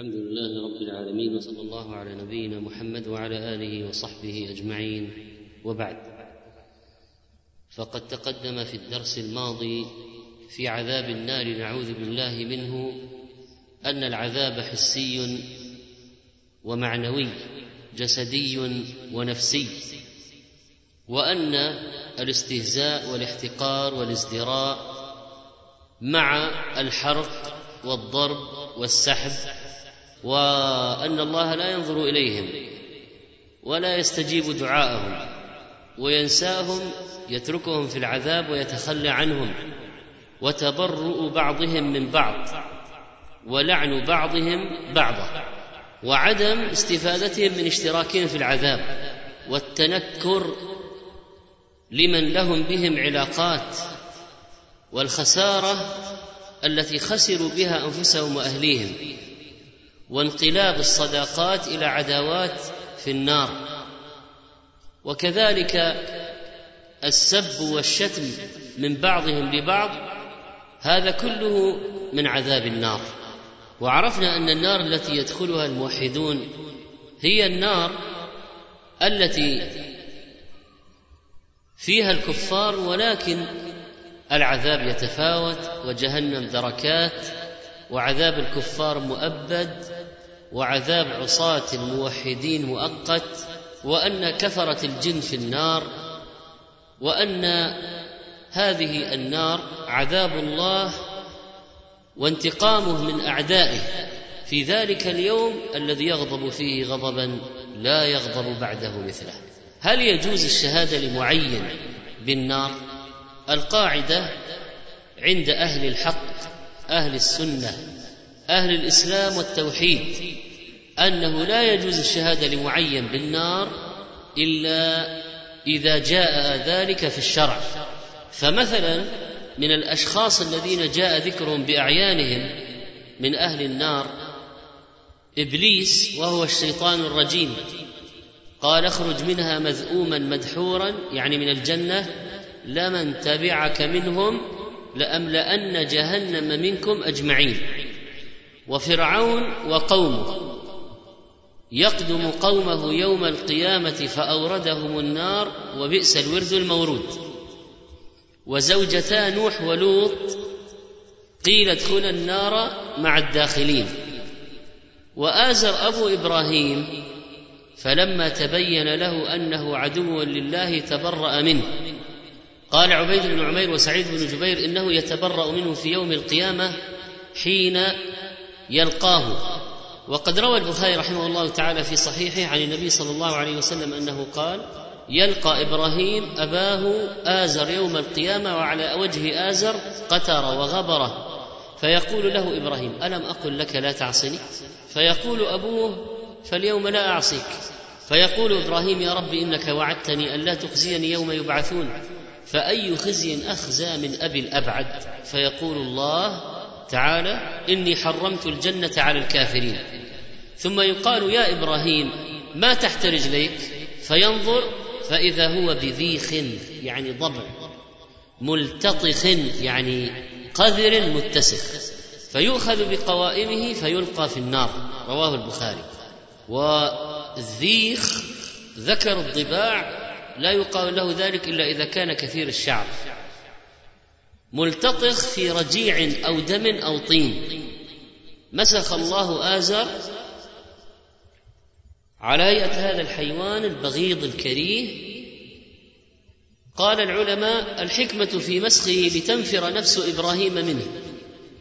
الحمد لله رب العالمين وصلى الله على نبينا محمد وعلى آله وصحبه أجمعين. وبعد فقد تقدم في الدرس الماضي في عذاب النار نعوذ بالله منه أن العذاب حسي ومعنوي جسدي ونفسي وأن الاستهزاء والاحتقار والازدراء مع الحرق والضرب والسحب وأن الله لا ينظر إليهم ولا يستجيب دعاءهم وينساهم يتركهم في العذاب ويتخلى عنهم وتبرؤ بعضهم من بعض ولعن بعضهم بعضا وعدم استفادتهم من اشتراكهم في العذاب والتنكر لمن لهم بهم علاقات والخسارة التي خسروا بها أنفسهم وأهليهم وانقلاب الصداقات إلى عداوات في النار. وكذلك السب والشتم من بعضهم لبعض هذا كله من عذاب النار. وعرفنا أن النار التي يدخلها الموحدون هي النار التي فيها الكفار ولكن العذاب يتفاوت وجهنم دركات وعذاب الكفار مؤبد وعذاب عصاة الموحدين مؤقت وأن كفرة الجن في النار وأن هذه النار عذاب الله وانتقامه من أعدائه. في ذلك اليوم الذي يغضب فيه غضبا لا يغضب بعده مثله. هل يجوز الشهادة لمعين بالنار؟ القاعدة عند أهل الحق أهل السنة أهل الإسلام والتوحيد أنه لا يجوز الشهادة لمعين بالنار إلا إذا جاء ذلك في الشرع. فمثلا من الأشخاص الذين جاء ذكرهم بأعيانهم من أهل النار إبليس وهو الشيطان الرجيم قال اخرج منها مذءوما مدحورا يعني من الجنة لمن تبعك منهم لأملأن جهنم منكم أجمعين. وفرعون وقومه. يقدم قومه يوم القيامة فأوردهم النار وبئس الورد المورود. وزوجتا نوح ولوط قيل ادخلا النار مع الداخلين. وآزر أبو إبراهيم فلما تبين له أنه عدو لله تبرأ منه. قال عبيد بن عمير وسعيد بن جبير إنه يتبرأ منه في يوم القيامة حين يلقاه. وقد روى البخاري رحمه الله تعالى في صحيحه عن النبي صلى الله عليه وسلم أنه قال يلقى إبراهيم أباه آزر يوم القيامة وعلى وجه آزر قتر وغبره. فيقول له إبراهيم ألم أقل لك لا تعصني؟ فيقول أبوه فاليوم لا أعصيك. فيقول إبراهيم يا رب إنك وعدتني أن لا تخزيني يوم يبعثون. فأي خزي أخزى من أبي الأبعد؟ فيقول الله تعالى إني حرمت الجنة على الكافرين. ثم يقال يا إبراهيم ما تحت رجليك؟ فينظر فإذا هو بذيخ يعني ضبع ملتطخ يعني قذر متسخ. فيؤخذ بقوائمه فيلقى في النار. رواه البخاري. والذيخ ذكر الضباع لا يقال له ذلك إلا إذا كان كثير الشعر. ملتطخ في رجيع أو دم أو طين. مسخ الله ازر على هيئة هذا الحيوان البغيض الكريه. قال العلماء الحكمة في مسخه لتنفر نفس إبراهيم منه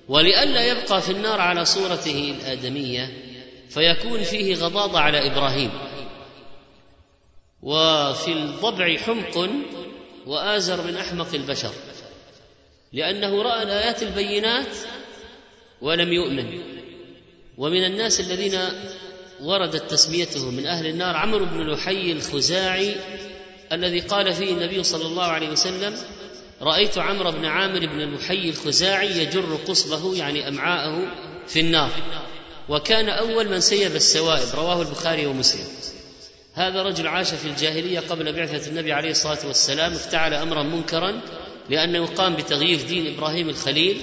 ولئلا يبقى في النار على صورته الآدمية فيكون فيه غضاضه على إبراهيم. وفي الضبع حمق وآزر من أحمق البشر. لأنه رأى الآيات البينات ولم يؤمن. ومن الناس الذين وردت تسميته من أهل النار عمرو بن لحي الخزاعي الذي قال فيه النبي صلى الله عليه وسلم رأيت عمرو بن عامر بن لحي الخزاعي يجر قصبه يعني أمعاءه في النار وكان أول من سيب السوائب. رواه البخاري ومسلم. هذا رجل عاش في الجاهلية قبل بعثة النبي عليه الصلاة والسلام افتعل أمرا منكرا لأنه قام بتغيير دين إبراهيم الخليل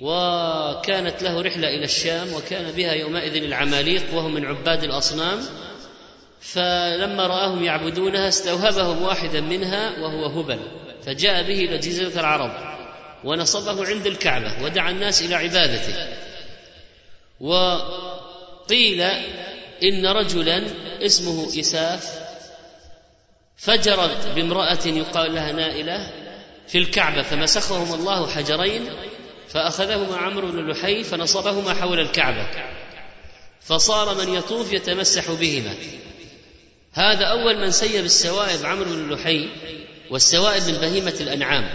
وكانت له رحلة إلى الشام وكان بها يومئذ العماليق وهم من عباد الأصنام. فلما رآهم يعبدونها استوهبهم واحدا منها وهو هبل. فجاء به إلى جزيرة العرب ونصبه عند الكعبة ودعا الناس إلى عبادته. وقيل إن رجلا اسمه إساف فجر بامرأة يقال لها نائلة في الكعبة فمسخهم الله حجرين فأخذهما عمرو بن لحي فنصبهما حول الكعبة فصار من يطوف يتمسح بهما. هذا أول من سيب السوائب عمرو بن لحي والسوائب من بهيمة الأنعام.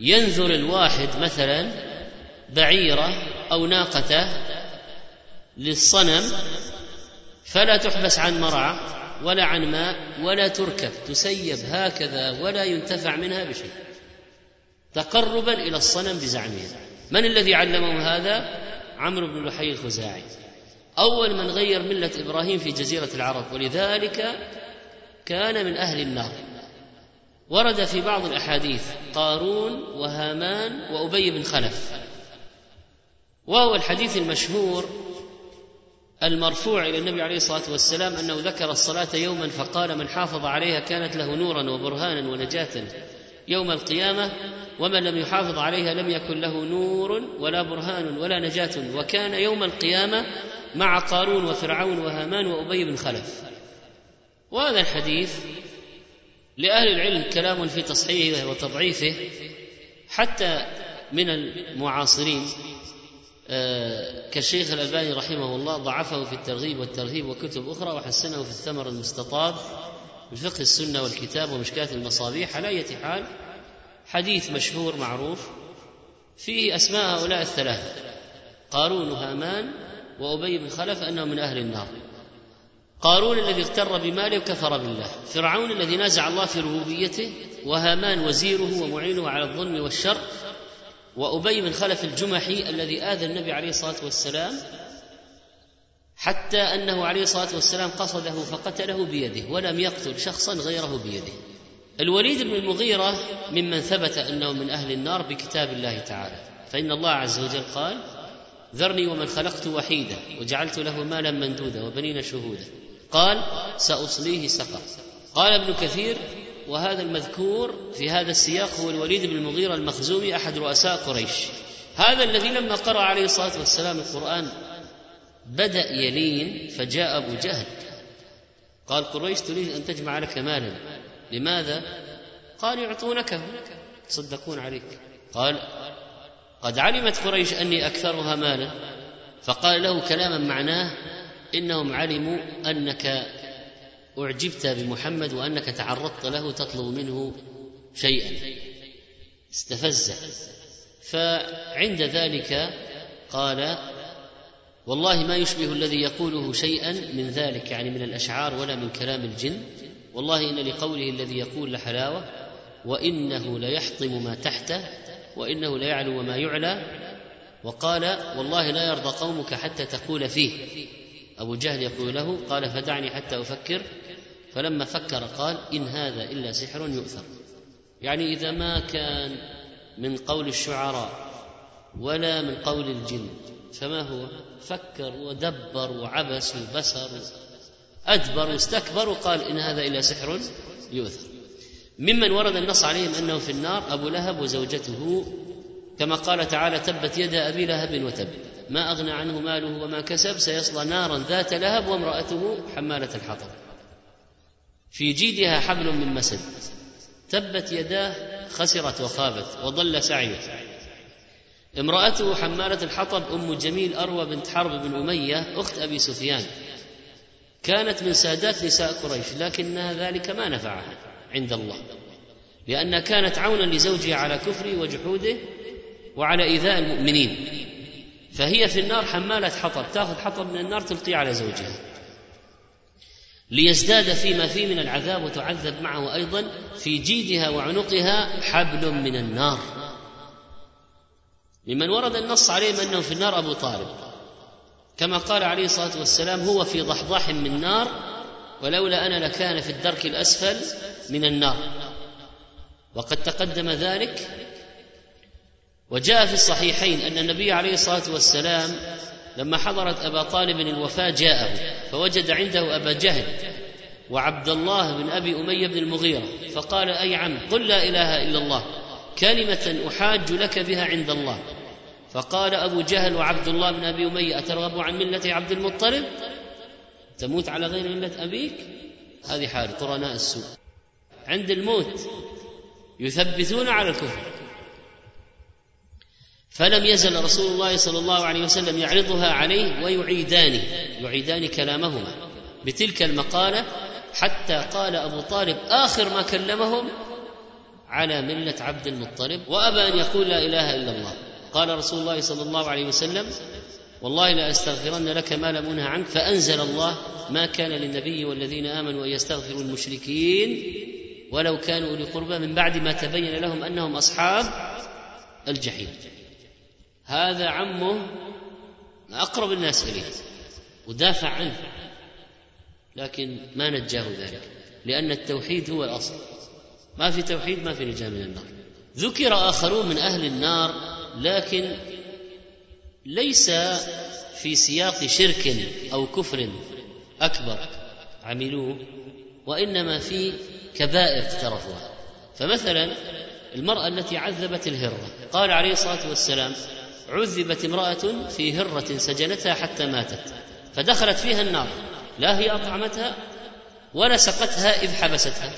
ينذر الواحد مثلا بعيرة أو ناقته للصنم فلا تحبس عن مرعى ولا عن ماء ولا تركب تسيب هكذا ولا ينتفع منها بشيء. تقربا إلى الصنم بزعمها. من الذي علمهم هذا؟ عمرو بن لحي الخزاعي. أول من غير ملة إبراهيم في جزيرة العرب ولذلك كان من أهل النار. ورد في بعض الأحاديث قارون وهامان وأبي بن خلف. وهو الحديث المشهور المرفوع إلى النبي عليه الصلاة والسلام أنه ذكر الصلاة يوما فقال من حافظ عليها كانت له نورا وبرهانا ونجاة يوم القيامة ومن لم يحافظ عليها لم يكن له نور ولا برهان ولا نجاة وكان يوم القيامة مع قارون وفرعون وهامان وأبي بن خلف. وهذا الحديث لأهل العلم كلام في تصحيحه وتضعيفه حتى من المعاصرين. كالشيخ الألباني رحمه الله ضعفه في الترغيب والترهيب وكتب أخرى وحسنه في الثمر المستطاب بفقه السنة والكتاب ومشكاة المصابيح. على أية حال حديث مشهور معروف فيه أسماء هؤلاء الثلاثة قارون وهامان وأبي بن خلف أنهم من أهل النار. قارون الذي اغتر بماله وكفر بالله. فرعون الذي نازع الله في ربوبيته وهامان وزيره ومعينه على الظلم والشر وأبي بن خلف الجمحي الذي آذى النبي عليه الصلاة والسلام حتى أنه عليه الصلاة والسلام قصده فقتله بيده ولم يقتل شخصا غيره بيده. الوليد بن المغيرة ممن ثبت أنه من أهل النار بكتاب الله تعالى. فإن الله عز وجل قال ذرني ومن خلقت وحيدا وجعلت له مالا ممدودا وبنين شهودا. قال سأصليه سقر. قال ابن كثير وهذا المذكور في هذا السياق هو الوليد بن المغيرة المخزومي أحد رؤساء قريش. هذا الذي لما قرأ عليه الصلاة والسلام القرآن بدأ يلين فجاء أبو جهل. قال قريش تريد أن تجمع لك مالا. لماذا؟ قال يعطونكه يتصدقون عليك. قال قد علمت قريش أني أكثرها مالا. فقال له كلاما معناه إنهم علموا أنك أعجبت بمحمد وأنك تعرضت له تطلب منه شيئا. استفزه فعند ذلك قال والله ما يشبه الذي يقوله شيئا من ذلك يعني من الأشعار ولا من كلام الجن. والله إن لقوله الذي يقول لحلاوة وإنه ليحطم ما تحته وإنه ليعلو ما يعلى. وقال والله لا يرضى قومك حتى تقول فيه. أبو جهل يقول له قال فدعني حتى أفكر. فلما فكر قال إن هذا إلا سحر يؤثر. يعني إذا ما كان من قول الشعراء ولا من قول الجن فما هو؟ فكر ودبر وعبس وبسر أدبر واستكبر وقال إن هذا إلا سحر يؤثر. ممن ورد النص عليهم أنه في النار أبو لهب وزوجته كما قال تعالى تبت يدا أبي لهب وتب. ما أغنى عنه ماله وما كسب سيصلى نارا ذات لهب وامرأته حمالة الحطب. في جيدها حبل من مسد تبت يداه خسرت وخابت وضل سعيه امرأته حمالة الحطب أم جميل أروى بنت حرب بن أمية أخت أبي سفيان. كانت من سادات نساء قريش لكنها ذلك ما نفعها عند الله لأنها كانت عونا لزوجها على كفره وجحوده وعلى إيذاء المؤمنين. فهي في النار حمالة حطب تأخذ حطب من النار تلقيه على زوجها. ليزداد فيما فيه من العذاب وتعذب معه أيضا في جيدها وعنقها حبل من النار. ممن ورد النص عليهم أنه في النار أبو طالب. كما قال عليه الصلاة والسلام هو في ضحضاح من نار ولولا أنا لكان في الدرك الأسفل من النار. وقد تقدم ذلك وجاء في الصحيحين أن النبي عليه الصلاة والسلام لما حضرت أبا طالب الوفاة جاءه فوجد عنده أبا جهل وعبد الله بن أبي أمية بن المغيرة فقال أي عم قل لا إله إلا الله كلمة أحاج لك بها عند الله. فقال أبو جهل وعبد الله بن أبي أمية أترغب عن ملة عبد المطلب؟ تموت على غير ملة أبيك؟ هذه حال قرناء السوء. عند الموت يثبتون على الكفر. فلم يزل رسول الله صلى الله عليه وسلم يعرضها عليه ويعيدان يعيدان كلامهما بتلك المقالة حتى قال أبو طالب آخر ما كلمهم على ملة عبد المطلب وأبى أن يقول لا إله إلا الله. قال رسول الله صلى الله عليه وسلم والله لا أستغفرن لك ما لم انه عنك فأنزل الله ما كان للنبي والذين آمنوا أن يستغفروا المشركين ولو كانوا قربى من بعد ما تبين لهم أنهم أصحاب الجحيم. هذا عمه أقرب الناس إليه ودافع عنه لكن ما نجاه ذلك لأن التوحيد هو الأصل. ما في توحيد ما في نجاة من النار. ذكر آخرون من أهل النار لكن ليس في سياق شرك أو كفر أكبر. عملوه وإنما في كبائر اقترفوها. فمثلا المرأة التي عذبت الهرة قال عليه الصلاة والسلام عذبت امرأة في هرة سجنتها حتى ماتت فدخلت فيها النار. لا هي أطعمتها ولا سقتها إذ حبستها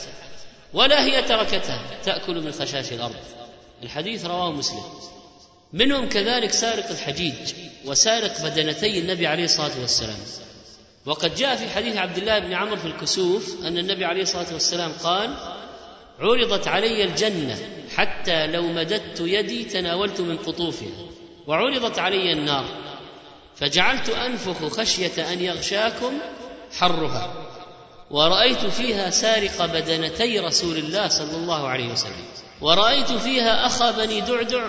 ولا هي تركتها. تأكل من خشاش الأرض. الحديث رواه مسلم. منهم كذلك سارق الحجيج وسارق بدنتي النبي عليه الصلاة والسلام. وقد جاء في حديث عبد الله بن عمرو في الكسوف أن النبي عليه الصلاة والسلام قال عرضت علي الجنة حتى لو مددت يدي تناولت من قطوفها. وعرضت علي النار. فجعلت أنفخ خشية أن يغشاكم حرها. ورأيت فيها سارق بدنتي رسول الله صلى الله عليه وسلم. ورأيت فيها أخا بني دعدع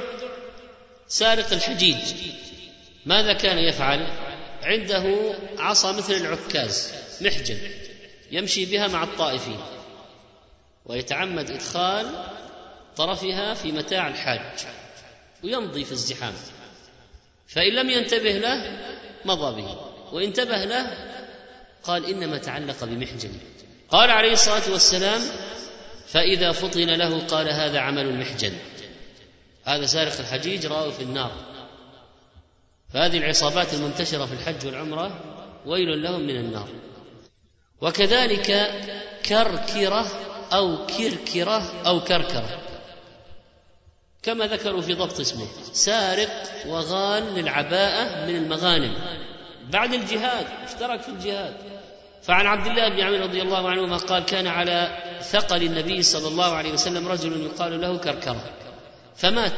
سارق الحجيج. ماذا كان يفعل؟ عنده عصا مثل العكاز محجن يمشي بها مع الطائفين. ويتعمد إدخال طرفها في متاع الحاج ويمضي في الزحام. فإن لم ينتبه له مضى به. وإن انتبه له قال إنما تعلق بمحجن قال عليه الصلاة والسلام فإذا فطن له قال هذا عمل المحجن هذا سارق الحجيج راه في النار. فهذه العصابات المنتشرة في الحج والعمرة ويل لهم من النار. وكذلك كركرة أو كركرة أو كركرة. كما ذكروا في ضبط اسمه سارق وغال للعباءة من المغانم. بعد الجهاد اشترك في الجهاد. فعن عبد الله بن عمرو رضي الله عنهما قال كان على ثقل النبي صلى الله عليه وسلم رجل يقال له كركرة فمات.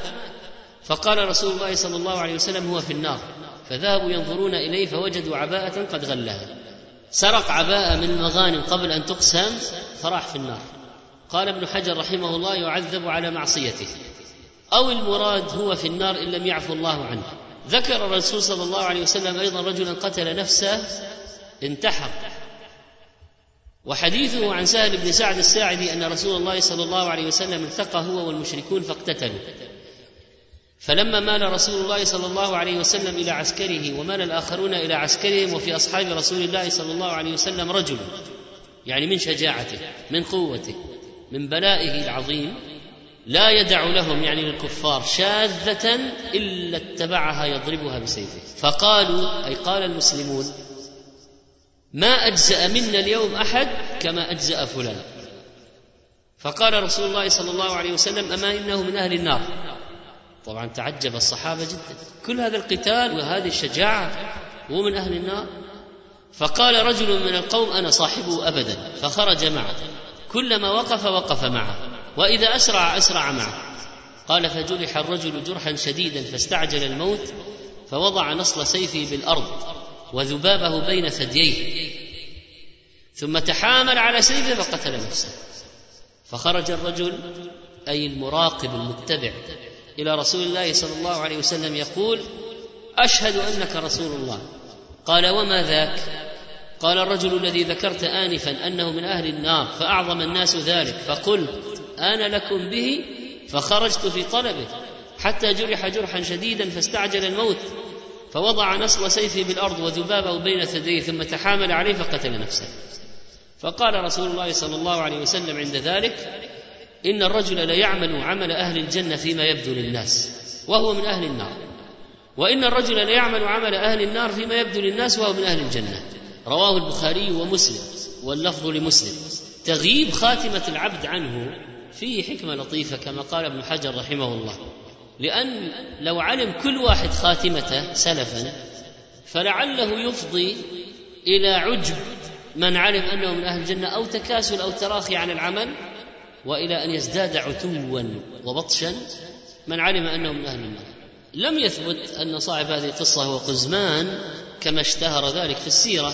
فقال رسول الله صلى الله عليه وسلم هو في النار فذهبوا ينظرون إليه فوجدوا عباءة قد غلها. سرق عباءة من المغانم قبل أن تقسم فراح في النار. قال ابن حجر رحمه الله يعذب على معصيته أو المراد هو في النار إن لم يعفو الله عنه. ذكر الرسول صلى الله عليه وسلم أيضا رجلا قتل نفسه انتحر. وحديثه عن سهل بن سعد الساعدي أن رسول الله صلى الله عليه وسلم التقى هو والمشركون فاقتتلوا. فلما مال رسول الله صلى الله عليه وسلم إلى عسكره ومال الآخرون إلى عسكرهم وفي أصحاب رسول الله صلى الله عليه وسلم رجل يعني من شجاعته من قوته من بلائه العظيم لا يدع لهم يعني للكفار شاذة إلا اتبعها يضربها بسيفه. فقالوا أي قال المسلمون ما أجزأ منا اليوم أحد كما أجزأ فلان. فقال رسول الله صلى الله عليه وسلم أما إنه من أهل النار؟ طبعا تعجب الصحابة جدا. كل هذا القتال وهذه الشجاعة هو من أهل النار؟ فقال رجل من القوم أنا صاحبه أبدا. فخرج معه. كلما وقف وقف معه. وإذا أسرع أسرع معه. قال فجرح الرجل جرحا شديدا فاستعجل الموت فوضع نصل سيفه بالأرض وذبابه بين ثدييه. ثم تحامل على سيفه فقتل نفسه. فخرج الرجل أي المراقب المتبع إلى رسول الله صلى الله عليه وسلم يقول أشهد أنك رسول الله. قال وما ذاك؟ قال الرجل الذي ذكرت آنفا أنه من أهل النار فأعظم الناس ذلك فقلت أنا لكم به فخرجت في طلبه حتى جرح جرحا شديدا فاستعجل الموت فوضع نصل سيفه بالأرض وذبابه بين ثديه ثم تحامل عليه فقتل نفسه. فقال رسول الله صلى الله عليه وسلم عند ذلك إن الرجل ليعمل عمل أهل الجنة فيما يبدو للناس وهو من أهل النار. وإن الرجل ليعمل عمل أهل النار فيما يبدو للناس وهو من أهل الجنة. رواه البخاري ومسلم واللفظ لمسلم تغييب خاتمة العبد عنه فيه حكمة لطيفة كما قال ابن حجر رحمه الله. لأن لو علم كل واحد خاتمته سلفا فلعله يفضي إلى عجب من علم أنه من أهل الجنة أو تكاسل أو تراخي عن العمل وإلى أن يزداد عتوا وبطشا من علم أنه من أهل النار. لم يثبت أن صاحب هذه القصة هو قزمان كما اشتهر ذلك في السيرة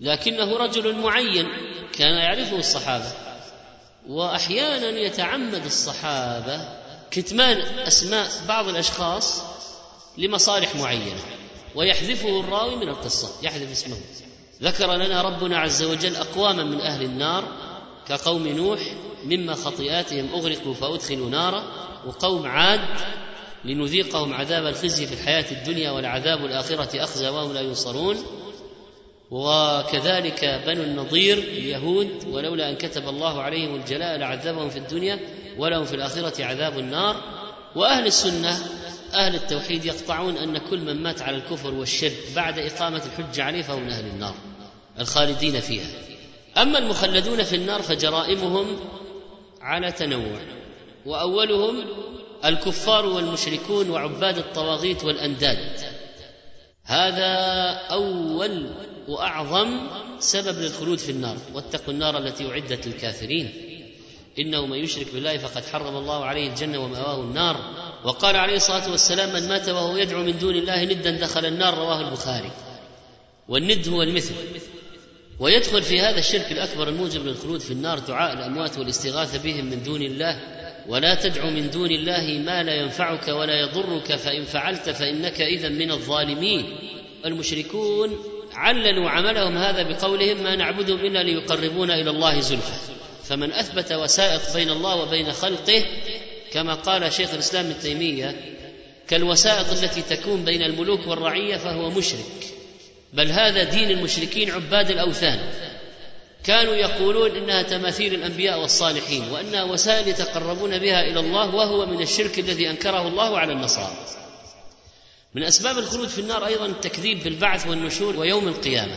لكنه رجل معين كان يعرفه الصحابة. وأحيانا يتعمد الصحابة كتمان أسماء بعض الأشخاص لمصالح معينة ويحذفه الراوي من القصة يحذف اسمه. ذكر لنا ربنا عز وجل أقواما من أهل النار كقوم نوح مما خطيئاتهم أغرقوا فأدخلوا نارا وقوم عاد لنذيقهم عذاب الخزي في الحياة الدنيا والعذاب الآخرة أخزى وهم لا ينصرون. وكذلك بنو النضير اليهود ولولا أن كتب الله عليهم الجلاء لعذبهم في الدنيا ولهم في الآخرة عذاب النار. وأهل السنة أهل التوحيد يقطعون أن كل من مات على الكفر والشرك بعد إقامة الحجة عليه فهو من أهل النار الخالدين فيها. أما المخلدون في النار فجرائمهم على تنوع وأولهم الكفار والمشركون وعباد الطواغيت والأنداد. هذا أول وأعظم سبب للخلود في النار واتقوا النار التي أعدت للكافرين. إنه من يشرك بالله فقد حرم الله عليه الجنة ومأواه النار. وقال عليه الصلاة والسلام من مات وهو يدعو من دون الله ندا دخل النار. رواه البخاري. والند هو المثل. ويدخل في هذا الشرك الأكبر الموجب للخلود في النار دعاء الأموات والاستغاثة بهم من دون الله. ولا تدع من دون الله ما لا ينفعك ولا يضرك فإن فعلت فإنك اذا من الظالمين. المشركون عللوا عملهم هذا بقولهم ما نعبدهم إلا ليقربونا إلى الله زلفى. فمن أثبت وسائط بين الله وبين خلقه كما قال شيخ الإسلام ابن تيمية كالوسائط التي تكون بين الملوك والرعية فهو مشرك. بل هذا دين المشركين عباد الأوثان. كانوا يقولون إنها تماثيل الأنبياء والصالحين وانها وسائل يتقربون بها إلى الله وهو من الشرك الذي أنكره الله على النصارى. من أسباب الخلود في النار أيضا التكذيب بالبعث والنشور ويوم القيامة.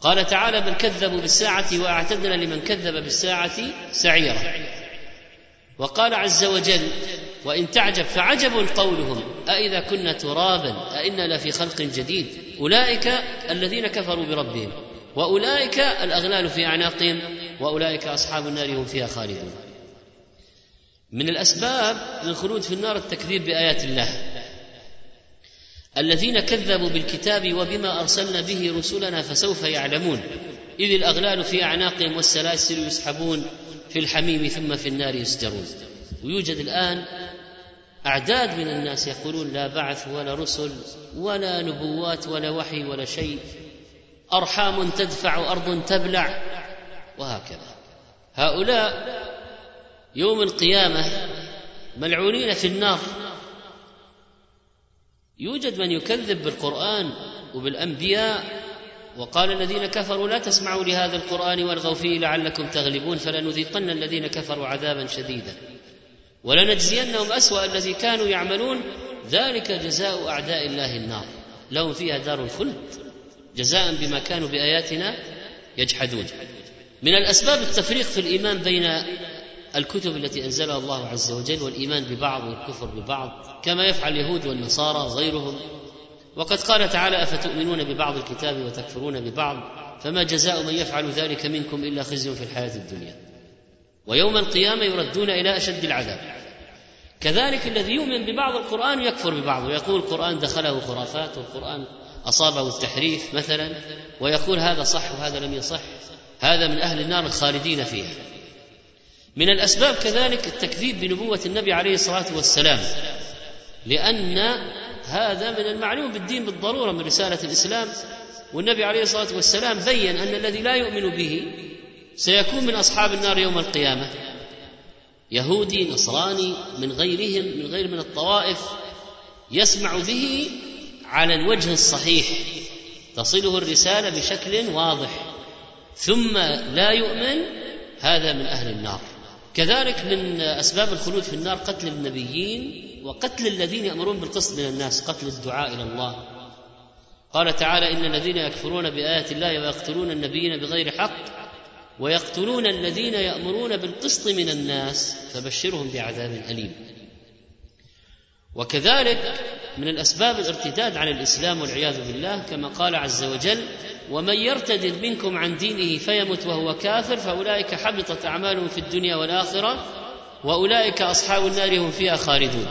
قال تعالى بل كذبوا بالساعة وأعتدنا لمن كذب بالساعة سعيرا. وقال عز وجل وإن تعجب فعجب قولهم أإذا كنا ترابا أإنا لفي خلق جديد. أولئك الذين كفروا بربهم وأولئك الأغلال في أعناقهم وأولئك أصحاب النار هم فيها خالدون. من الأسباب للخلود في النار التكذيب بآيات الله. الذين كذبوا بالكتاب وبما أرسلنا به رسلنا فسوف يعلمون. إذ الأغلال في أعناقهم والسلاسل يسحبون في الحميم ثم في النار يسجرون. ويوجد الآن أعداد من الناس يقولون لا بعث ولا رسل ولا نبوات ولا وحي ولا شيء. أرحام تدفع أرض تبلع وهكذا. هؤلاء يوم القيامة ملعونين في النار. يوجد من يكذب بالقرآن وبالأنبياء وقال الذين كفروا لا تسمعوا لهذا القرآن والغوا فيه لعلكم تغلبون فلنذيقن الذين كفروا عذابا شديدا. ولنجزينهم أسوأ الذي كانوا يعملون. ذلك جزاء أعداء الله النار. لهم فيها دار الخلد. جزاء بما كانوا بآياتنا يجحدون. من الأسباب التفريق في الإيمان بين الكتب التي أنزلها الله عز وجل والإيمان ببعض والكفر ببعض كما يفعل اليهود والنصارى وغيرهم. وقد قال تعالى أفتؤمنون ببعض الكتاب وتكفرون ببعض؟ فما جزاء من يفعل ذلك منكم إلا خزي في الحياة الدنيا. ويوم القيامة يردون إلى أشد العذاب. كذلك الذي يؤمن ببعض القرآن يكفر ببعض. ويقول القرآن دخله خرافات والقرآن أصابه التحريف مثلا ويقول هذا صح وهذا لم يصح. هذا من أهل النار الخالدين فيها. من الأسباب كذلك التكذيب بنبوة النبي عليه الصلاة والسلام لأن هذا من المعلوم بالدين بالضرورة من رسالة الإسلام والنبي عليه الصلاة والسلام بين أن الذي لا يؤمن به سيكون من أصحاب النار يوم القيامة. يهودي نصراني من غيرهم من غير من الطوائف يسمع به على الوجه الصحيح تصله الرسالة بشكل واضح ثم لا يؤمن هذا من أهل النار. كذلك من أسباب الخلود في النار قتل النبيين وقتل الذين يأمرون بالقسط من الناس قتل الدعاء إلى الله. قال تعالى إن الذين يكفرون بآيات الله ويقتلون النبيين بغير حق ويقتلون الذين يأمرون بالقسط من الناس فبشرهم بعذاب أليم. وكذلك من الأسباب الارتداد عن الإسلام والعياذ بالله كما قال عز وجل ومن يرتد منكم عن دينه فيمت وهو كافر فأولئك حبطت أعمالهم في الدنيا والآخرة وأولئك أصحاب النار هم فيها خالدون.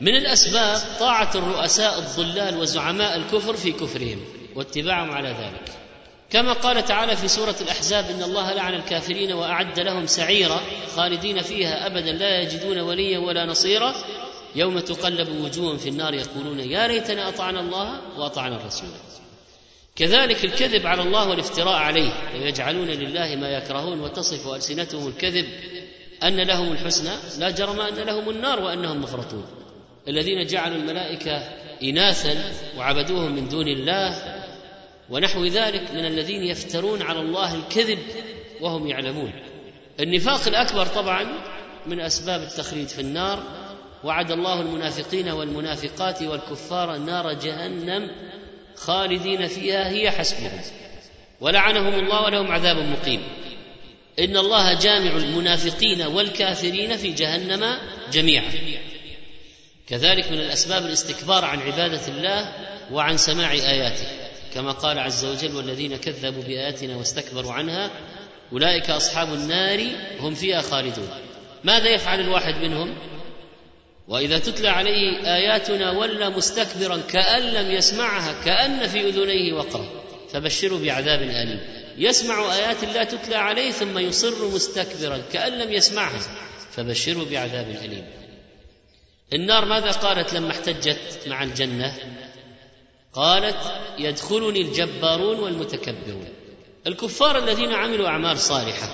من الأسباب طاعة الرؤساء الضلال وزعماء الكفر في كفرهم واتباعهم على ذلك. كما قال تعالى في سورة الأحزاب إن الله لعن الكافرين وأعد لهم سعيرا خالدين فيها أبدا لا يجدون وليا ولا نصيرا. يوم تقلب وجوههم في النار يقولون يا ليتنا أطعنا الله وأطعنا الرسول. كذلك الكذب على الله والافتراء عليه ويجعلون لله ما يكرهون وتصف ألسنتهم الكذب أن لهم الحسنى لا جرم أن لهم النار وأنهم مفرطون. الذين جعلوا الملائكة اناثا وعبدوهم من دون الله ونحو ذلك من الذين يفترون على الله الكذب وهم يعلمون. النفاق الأكبر طبعا من أسباب التخليد في النار وعد الله المنافقين والمنافقات والكفار نار جهنم خالدين فيها هي حسبهم. ولعنهم الله ولهم عذاب مقيم. إن الله جامع المنافقين والكافرين في جهنم جميعا. كذلك من الأسباب الاستكبار عن عبادة الله وعن سماع آياته. كما قال عز وجل والذين كذبوا بآياتنا واستكبروا عنها أولئك أصحاب النار هم فيها خالدون. ماذا يفعل الواحد منهم؟ وإذا تتلى عليه آياتنا ولى مستكبرا كأن لم يسمعها كأن في أذنيه وقرأ فبشره بعذاب أليم. يسمع آيات الله تتلى عليه ثم يصر مستكبرا كأن لم يسمعها فبشره بعذاب أليم. النار ماذا قالت لما احتجت مع الجنة؟ قالت يدخلني الجبارون والمتكبرون. الكفار الذين عملوا أعمال صالحة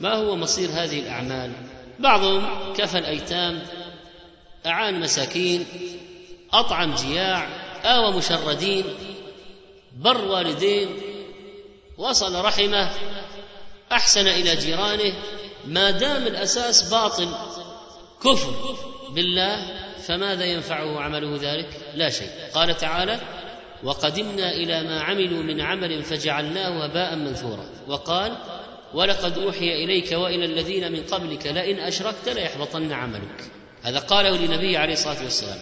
ما هو مصير هذه الأعمال؟ بعضهم كفى الأيتام أعان مساكين أطعم جياع آوى مشردين بر والدين وصل رحمه أحسن إلى جيرانه ما دام الأساس باطل كفر بالله فماذا ينفعه عمله ذلك؟ لا شيء. قال تعالى وقدمنا إلى ما عملوا من عمل فجعلناه هباء منثورا. وقال ولقد أوحي إليك وإلى الذين من قبلك لئن أشركت ليحبطن عملك. هذا قاله للنبي عليه الصلاة والسلام.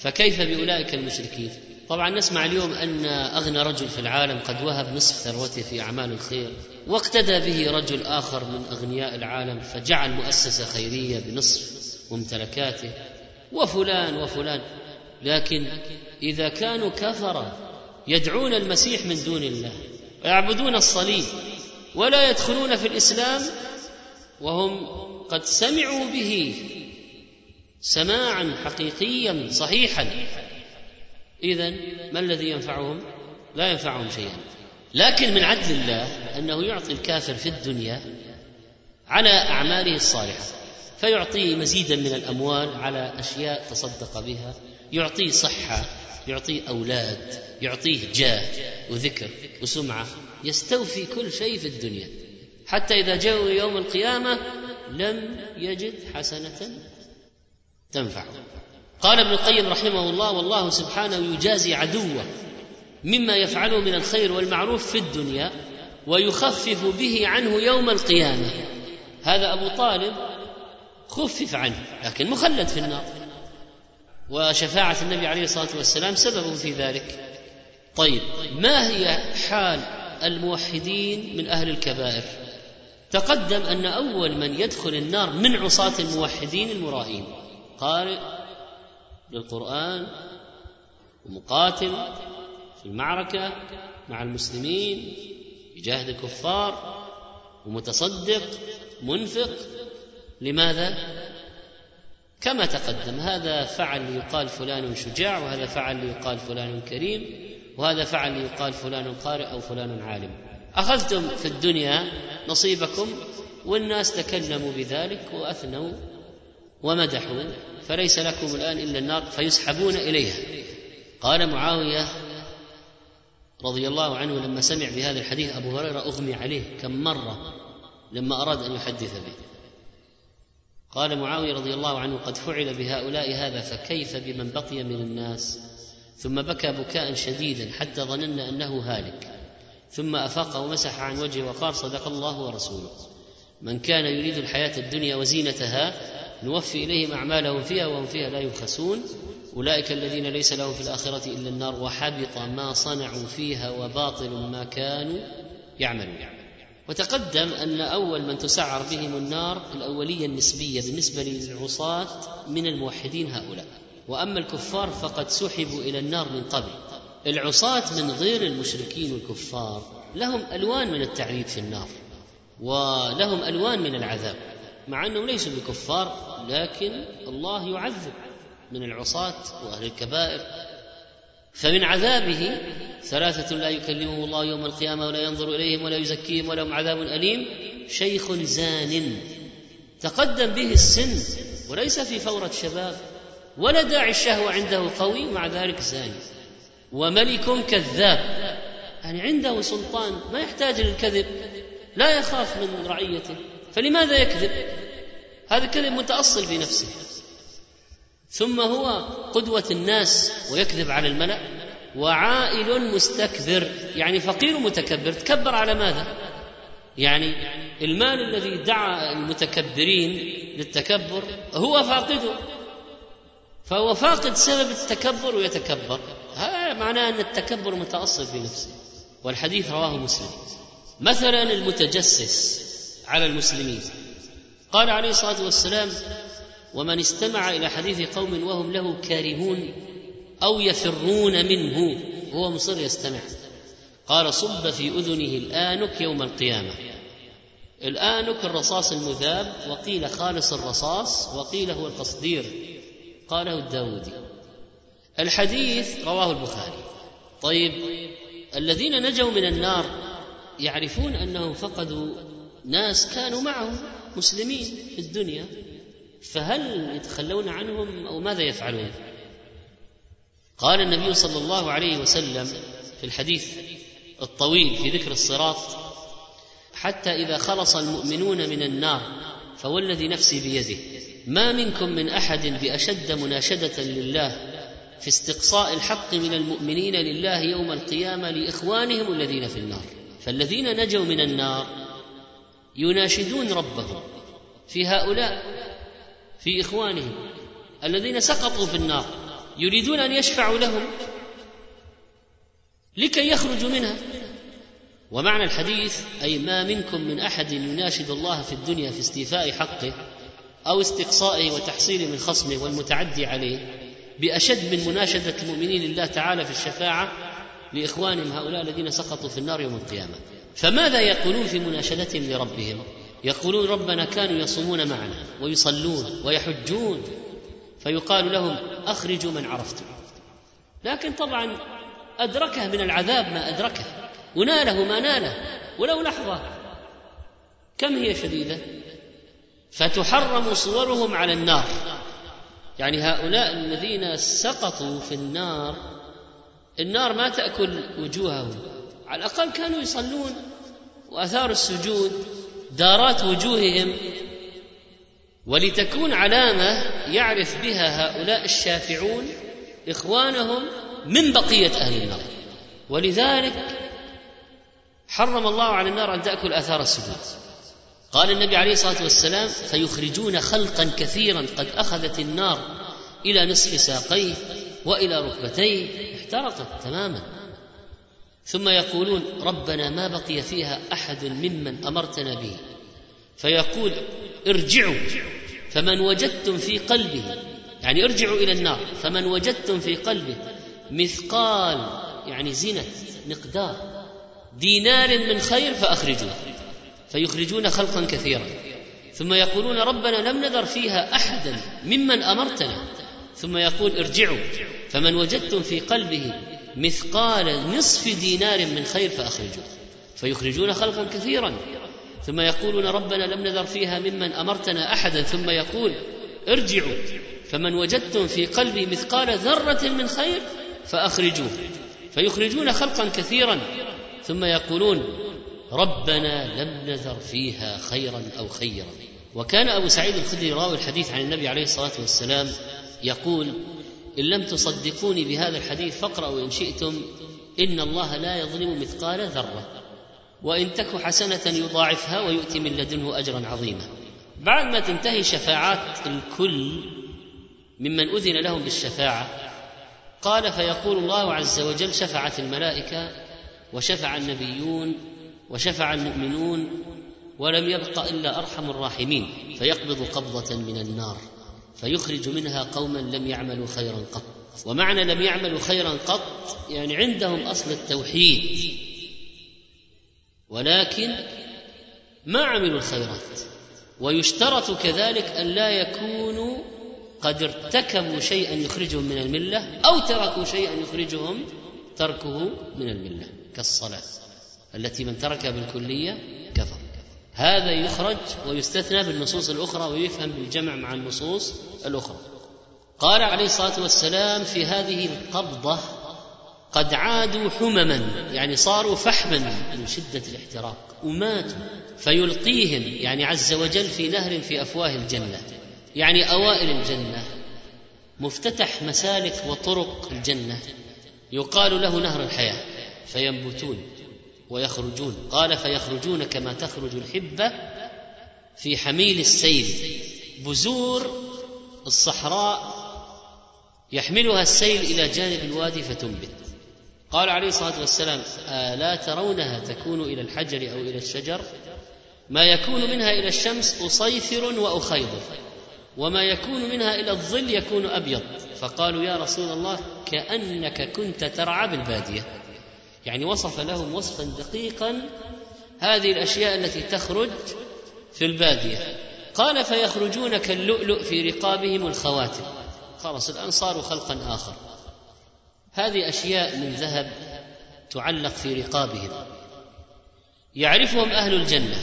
فكيف بأولئك المشركين؟ طبعا نسمع اليوم أن أغنى رجل في العالم قد وهب نصف ثروته في أعمال الخير واقتدى به رجل آخر من أغنياء العالم فجعل مؤسسة خيرية بنصف ممتلكاته وفلان وفلان. لكن إذا كانوا كفره يدعون المسيح من دون الله ويعبدون الصليب ولا يدخلون في الإسلام وهم قد سمعوا به سماعا حقيقيا صحيحا. اذا ما الذي ينفعهم؟ لا ينفعهم شيئا. لكن من عدل الله أنه يعطي الكافر في الدنيا على أعماله الصالحة فيعطيه مزيدا من الأموال على أشياء تصدق بها يعطيه صحة يعطيه أولاد يعطيه جاه وذكر وسمعة يستوفي كل شيء في الدنيا. حتى إذا جاءوا يوم القيامة لم يجد حسنة تنفعه قال ابن القيم رحمه الله والله سبحانه يجازي عدوه مما يفعله من الخير والمعروف في الدنيا ويخفف به عنه يوم القيامة. هذا أبو طالب خفف عنه لكن مخلد في النار. وشفاعة النبي عليه الصلاة والسلام سبب في ذلك. طيب ما هي حال الموحدين من أهل الكبائر؟ تقدم أن أول من يدخل النار من عصاة الموحدين المرائين. قارئ للقرآن ومقاتل في المعركة مع المسلمين يجاهد الكفار ومتصدق منفق. لماذا؟ كما تقدم هذا فعل ليقال فلان شجاع وهذا فعل ليقال فلان كريم وهذا فعل ليقال فلان قارئ أو فلان عالم. أخذتم في الدنيا نصيبكم والناس تكلموا بذلك وأثنوا ومدحوا. فليس لكم الآن إلا النار فيسحبون إليها. قال معاوية رضي الله عنه لما سمع بهذا الحديث أبو هريرة أغمي عليه كم مرة لما أراد أن يحدث به. قال معاوية رضي الله عنه قد فعل بهؤلاء هذا فكيف بمن بقي من الناس؟ ثم بكى بكاء شديدا حتى ظننا أنه هالك. ثم أفاق ومسح عن وجهه وقال صدق الله ورسوله. من كان يريد الحياة الدنيا وزينتها نوفي إليهم أعمالهم فيها وهم فيها لا يبخسون. أولئك الذين ليس لهم في الآخرة إلا النار وحبط ما صنعوا فيها وباطل ما كانوا يعملون. وتقدم أن أول من تسعر بهم النار الأولية النسبية بالنسبة للعصاة من الموحدين هؤلاء. وأما الكفار فقد سحبوا إلى النار من قبل. العصاة من غير المشركين والكفار لهم ألوان من التعذيب في النار ولهم ألوان من العذاب. مع أنهم ليسوا بكفار لكن الله يعذب من العصاة وأهل الكبائر. فمن عذابه ثلاثة لا يكلمهم الله يوم القيامة ولا ينظر إليهم ولا يزكيهم ولهم عذاب أليم. شيخ زان تقدم به السن وليس في فورة شباب ولا داعي الشهوة عنده قوي مع ذلك زاني. وملك كذاب يعني عنده سلطان ما يحتاج للكذب لا يخاف من رعيته. فلماذا يكذب؟ هذا كذب متأصل في نفسه. ثم هو قدوة الناس ويكذب على الملأ وعائل مستكبر يعني فقير متكبر. تكبر على ماذا؟ يعني المال الذي دعا المتكبرين للتكبر هو فاقده. فهو فاقد سبب التكبر ويتكبر. هذا معناه أن التكبر متأصل في نفسه والحديث رواه مسلم. مثلا المتجسس. على المسلمين. قال عليه الصلاة والسلام ومن استمع إلى حديث قوم وهم له كارهون أو يفرون منه هو مصر يستمع. قال صب في أذنه الآنك يوم القيامة. الآنك الرصاص المذاب وقيل خالص الرصاص وقيل هو القصدير قاله الداودي. الحديث رواه البخاري. طيب الذين نجوا من النار يعرفون أنهم فقدوا ناس كانوا معهم مسلمين في الدنيا فهل يتخلون عنهم أو ماذا يفعلون؟ قال النبي صلى الله عليه وسلم في الحديث الطويل في ذكر الصراط حتى إذا خلص المؤمنون من النار فوالذي نفسي بيده ما منكم من أحد بأشد مناشدة لله في استقصاء الحق من المؤمنين لله يوم القيامة لإخوانهم الذين في النار فالذين نجوا من النار يناشدون ربهم في هؤلاء في إخوانهم الذين سقطوا في النار يريدون أن يشفعوا لهم لكي يخرجوا منها. ومعنى الحديث أي ما منكم من أحد يناشد الله في الدنيا في استيفاء حقه أو استقصائه وتحصيله من خصمه والمتعدي عليه بأشد من مناشدة المؤمنين لله تعالى في الشفاعة لإخوانهم هؤلاء الذين سقطوا في النار يوم القيامة. فماذا يقولون في مناشدتهم لربهم؟ يقولون ربنا كانوا يصومون معنا ويصلون ويحجون. فيقال لهم أخرجوا من عرفتم. لكن طبعا أدركه من العذاب ما أدركه. وناله ما ناله. ولو لحظة. كم هي شديدة؟ فتحرم صورهم على النار. يعني هؤلاء الذين سقطوا في النار النار ما تأكل وجوههم. على الأقل كانوا يصلون وآثار السجود دارات وجوههم. ولتكون علامة يعرف بها هؤلاء الشافعون إخوانهم من بقية أهل النار. ولذلك حرم الله على النار أن تأكل آثار السجود. قال النبي عليه الصلاة والسلام فيخرجون خلقا كثيرا قد أخذت النار إلى نصف ساقيه وإلى ركبتيه احترقت تماما. ثم يقولون ربنا ما بقي فيها أحد ممن أمرتنا به. فيقول ارجعوا فمن وجدتم في قلبه يعني ارجعوا إلى النار فمن وجدتم في قلبه مثقال يعني زنه مقدار دينار من خير فأخرجوه فيخرجون خلقا كثيرا. ثم يقولون ربنا لم نذر فيها أحدا ممن أمرتنا. ثم يقول ارجعوا فمن وجدتم في قلبه مثقال نصف دينار من خير فأخرجوه. فيخرجون خلقا كثيرا. ثم يقولون ربنا لم نذر فيها ممن أمرتنا احدا. ثم يقول ارجعوا. فمن وجدتم في قلبي مثقال ذرة من خير فأخرجوه. فيخرجون خلقا كثيرا. ثم يقولون ربنا لم نذر فيها خيرا أو خيرا. وكان أبو سعيد الخدري راوي الحديث عن النبي عليه الصلاة والسلام يقول إن لم تصدقوني بهذا الحديث فاقرأوا إن شئتم. إن الله لا يظلم مثقال ذرة. وإن تك حسنة يضاعفها ويؤتي من لدنه أجرا عظيما. بعد ما تنتهي شفاعات الكل ممن أذن لهم بالشفاعة قال فيقول الله عز وجل شفعت الملائكة وشفع النبيون وشفع المؤمنون ولم يبق إلا أرحم الراحمين. فيقبض قبضة من النار. فيخرج منها قوما لم يعملوا خيرا قط. ومعنى لم يعملوا خيرا قط يعني عندهم أصل التوحيد. ولكن ما عملوا الخيرات. ويشترط كذلك أن لا يكونوا قد ارتكبوا شيئا يخرجهم من الملة أو تركوا شيئا يخرجهم تركه من الملة كالصلاة. التي من تركها بالكلية كفر. هذا يخرج ويستثنى بالنصوص الأخرى ويفهم بالجمع مع النصوص الأخرى. قال عليه الصلاة والسلام في هذه القبضة قد عادوا حمما يعني صاروا فحما من شدة الاحتراق وماتوا فيلقيهم يعني عز وجل في نهر في أفواه الجنة يعني أوائل الجنة مفتتح مسالك وطرق الجنة يقال له نهر الحياة فينبتون. ويخرجون. قال فيخرجون كما تخرج الحبة في حميل السيل. بذور الصحراء يحملها السيل إلى جانب الوادي فتنبت. قال عليه الصلاة والسلام الا ترونها تكون إلى الحجر أو إلى الشجر. ما يكون منها إلى الشمس اصيفر وأخيضر وما يكون منها إلى الظل يكون أبيض. فقالوا يا رسول الله كأنك كنت ترعى بالبادية. يعني وصف لهم وصفا دقيقا هذه الأشياء التي تخرج في البادية. قال فيخرجون كاللؤلؤ في رقابهم الخواتم. خلاص الآن صاروا خلقا آخر. هذه أشياء من ذهب تعلق في رقابهم. يعرفهم أهل الجنة.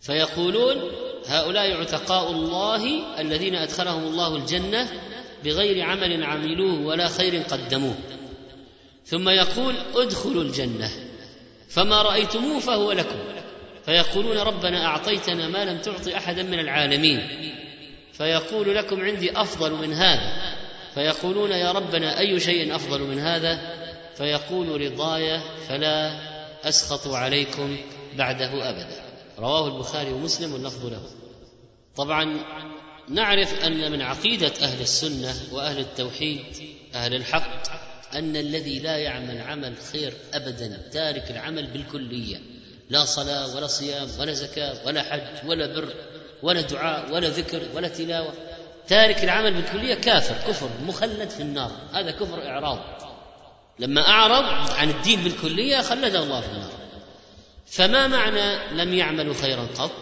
فيقولون هؤلاء عتقاء الله الذين أدخلهم الله الجنة بغير عمل عملوه ولا خير قدموه. ثم يقول ادخلوا الجنة فما رأيتموه فهو لكم. فيقولون ربنا أعطيتنا ما لم تعط أحدا من العالمين. فيقول لكم عندي أفضل من هذا. فيقولون يا ربنا أي شيء أفضل من هذا؟ فيقول رضاي فلا أسخط عليكم بعده أبدا. رواه البخاري ومسلم واللفظ له. طبعا نعرف أن من عقيدة أهل السنة وأهل التوحيد أهل الحق أن الذي لا يعمل عمل خير ابدا تارك العمل بالكلية. لا صلاة ولا صيام ولا زكاة ولا حج ولا بر ولا دعاء ولا ذكر ولا تلاوة. تارك العمل بالكلية كافر كفر مخلد في النار. هذا كفر إعراض. لما أعرض عن الدين بالكلية خلده الله في النار. فما معنى لم يعملوا خيرا قط؟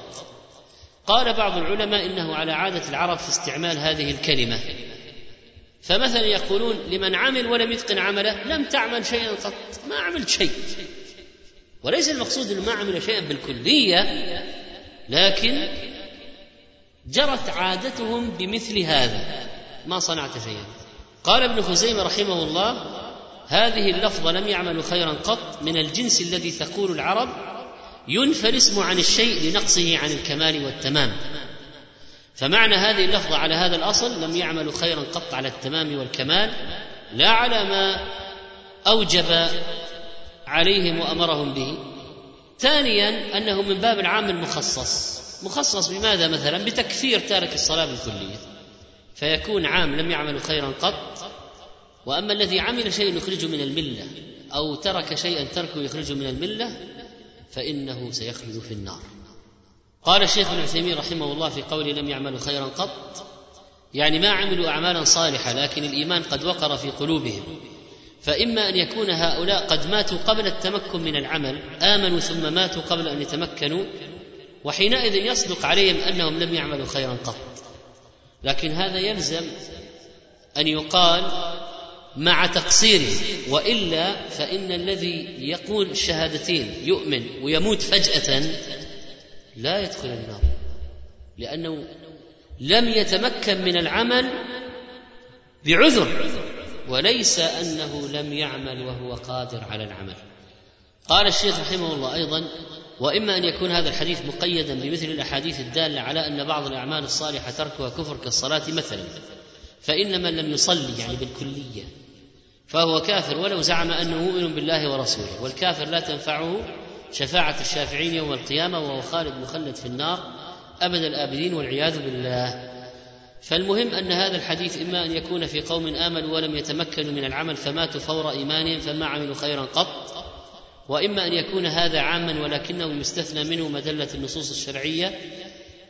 قال بعض العلماء إنه على عادة العرب في استعمال هذه الكلمة. فمثلا يقولون لمن عمل ولم يتقن عمله لم تعمل شيئا قط ما عملت شيء. وليس المقصود إنه ما عمل شيئا بالكلية لكن جرت عادتهم بمثل هذا. ما صنعت شيئا. قال ابن خزيمة رحمه الله هذه اللفظة لم يعملوا خيرا قط من الجنس الذي تقول العرب ينفى الاسم عن الشيء لنقصه عن الكمال والتمام. فمعنى هذه اللفظة على هذا الأصل لم يعملوا خيرا قط على التمام والكمال لا على ما أوجب عليهم وأمرهم به. ثانيا أنه من باب العام المخصص. مخصص بماذا مثلا؟ بتكفير تارك الصلاة بالكلية. فيكون عام لم يعملوا خيرا قط وأما الذي عمل شيء يخرجه من الملة أو ترك شيئا تركه يخرجه من الملة فإنه سيخلد في النار. قال الشيخ ابن عثيمين رحمه الله في قوله لم يعملوا خيرا قط يعني ما عملوا اعمالا صالحة لكن الإيمان قد وقر في قلوبهم. فإما أن يكون هؤلاء قد ماتوا قبل التمكن من العمل آمنوا ثم ماتوا قبل أن يتمكنوا وحينئذ يصدق عليهم أنهم لم يعملوا خيرا قط. لكن هذا يلزم أن يقال مع تقصيره وإلا فإن الذي يقول الشهادتين يؤمن ويموت فجأة لا يدخل النار لأنه لم يتمكن من العمل بعذر وليس أنه لم يعمل وهو قادر على العمل. قال الشيخ رحمه الله أيضا وإما أن يكون هذا الحديث مقيدا بمثل الأحاديث الدالة على أن بعض الأعمال الصالحة تركها كفر كالصلاة مثلا فان من لم يصلي يعني بالكلية فهو كافر ولو زعم أنه مؤمن بالله ورسوله والكافر لا تنفعه شفاعة الشافعين يوم القيامة وهو خالد مخلد في النار أبد الآبدين والعياذ بالله. فالمهم أن هذا الحديث إما أن يكون في قوم آمنوا ولم يتمكنوا من العمل فماتوا فور إيمانهم فما عملوا خيرا قط وإما أن يكون هذا عاما ولكنه يستثنى منه ما دلت النصوص الشرعية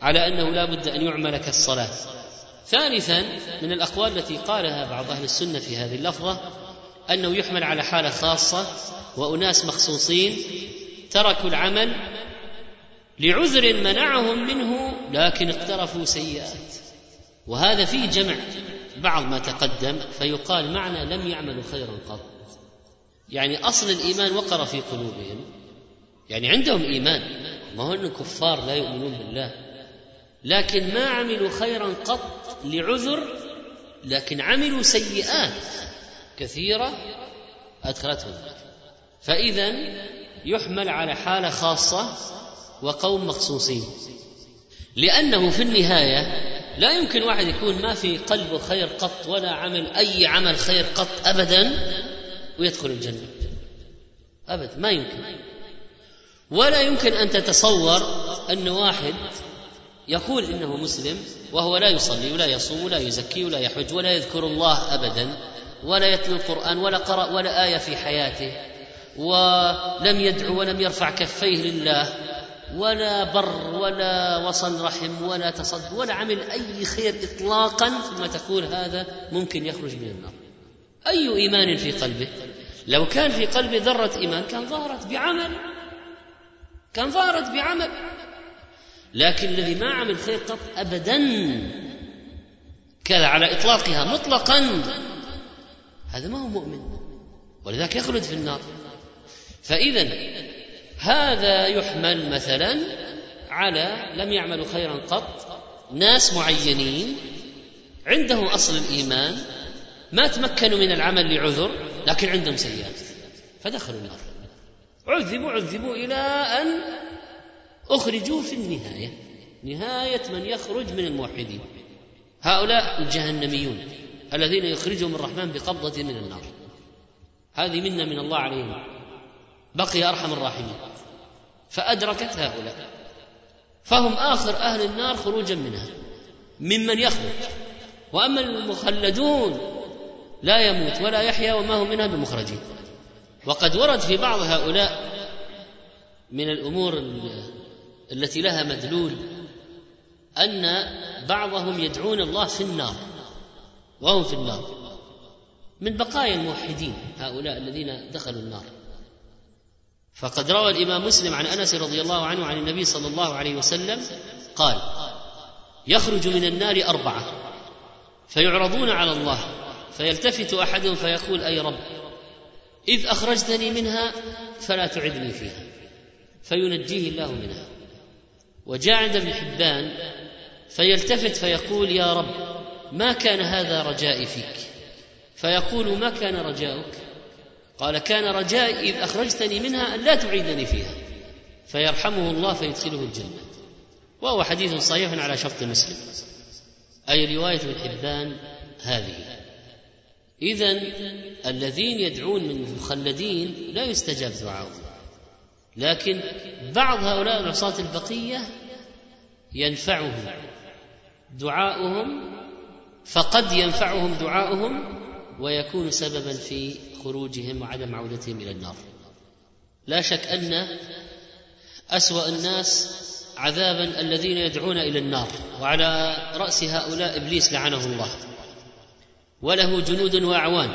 على أنه لا بد أن يعمل كالصلاة. ثالثا من الأقوال التي قالها بعض أهل السنة في هذه اللفظة أنه يحمل على حالة خاصة وأناس مخصوصين تركوا العمل لعذر منعهم منه لكن اقترفوا سيئات. وهذا فيه جمع. بعض ما تقدم فيقال معنى لم يعملوا خيرا قط. يعني أصل الإيمان وقر في قلوبهم. يعني عندهم إيمان. ما هو كفار لا يؤمنون بالله. لكن ما عملوا خيرا قط لعذر لكن عملوا سيئات كثيرة أدخلتهم فاذا يحمل على حالة خاصة وقوم مخصوصين. لأنه في النهاية لا يمكن واحد يكون ما في قلبه خير قط ولا عمل أي عمل خير قط ابدا ويدخل الجنة. ابدا ما يمكن. ولا يمكن أن تتصور أن واحد يقول إنه مسلم وهو لا يصلي ولا يصوم ولا يزكي ولا يحج ولا يذكر الله ابدا ولا يتلو القرآن ولا قرأ ولا آية في حياته. ولم يدعو ولم يرفع كفيه لله ولا بر ولا وصل رحم ولا تصد ولا عمل أي خير اطلاقا ثم تقول هذا ممكن يخرج من النار. أي إيمان في قلبه؟ لو كان في قلبه ذرة إيمان كان ظهرت بعمل كان ظهرت بعمل. لكن الذي ما عمل خير قط ابدا. كذا على إطلاقها مطلقا. هذا ما هو مؤمن ولذلك يخلد في النار. فاذا هذا يحمل مثلا على لم يعملوا خيرا قط ناس معينين عندهم أصل الإيمان ما تمكنوا من العمل لعذر لكن عندهم سيئات فدخلوا النار. عذبوا عذبوا إلى أن أخرجوا في النهاية. نهاية من يخرج من الموحدين. هؤلاء الجهنميون الذين يخرجهم الرحمن بقبضة من النار. هذه منا من الله عليهم. بقي أرحم الراحمين. فأدركت هؤلاء. فهم آخر أهل النار خروجا منها. ممن يخرج. وأما المخلدون لا يموت ولا يحيا وما هم منها بمخرجين. وقد ورد في بعض هؤلاء من الأمور التي لها مدلول أن بعضهم يدعون الله في النار. وهم في النار. من بقايا الموحدين هؤلاء الذين دخلوا النار. فقد روى الإمام مسلم عن أنس رضي الله عنه عن النبي صلى الله عليه وسلم قال يخرج من النار أربعة فيعرضون على الله فيلتفت أحدهم فيقول أي رب إذ أخرجتني منها فلا تعدني فيها فينجيه الله منها. وجاء عند ابن حبان فيلتفت فيقول يا رب ما كان هذا رجائي فيك؟ فيقول ما كان رجاؤك؟ قال كان رجائي إذ أخرجتني منها أن لا تعيدني فيها فيرحمه الله فيدخله الجنة. وهو حديث صحيح على شرط مسلم. أي رواية ابن حبان هذه. إذا الذين يدعون من المخلدين لا يستجاب دعاؤهم لكن بعض هؤلاء العصاة البقية ينفعهم دعاؤهم فقد ينفعهم دعاؤهم ويكون سببا في خروجهم وعدم عودتهم إلى النار. لا شك أن أسوأ الناس عذابا الذين يدعون إلى النار وعلى رأس هؤلاء إبليس لعنه الله. وله جنود وأعوان.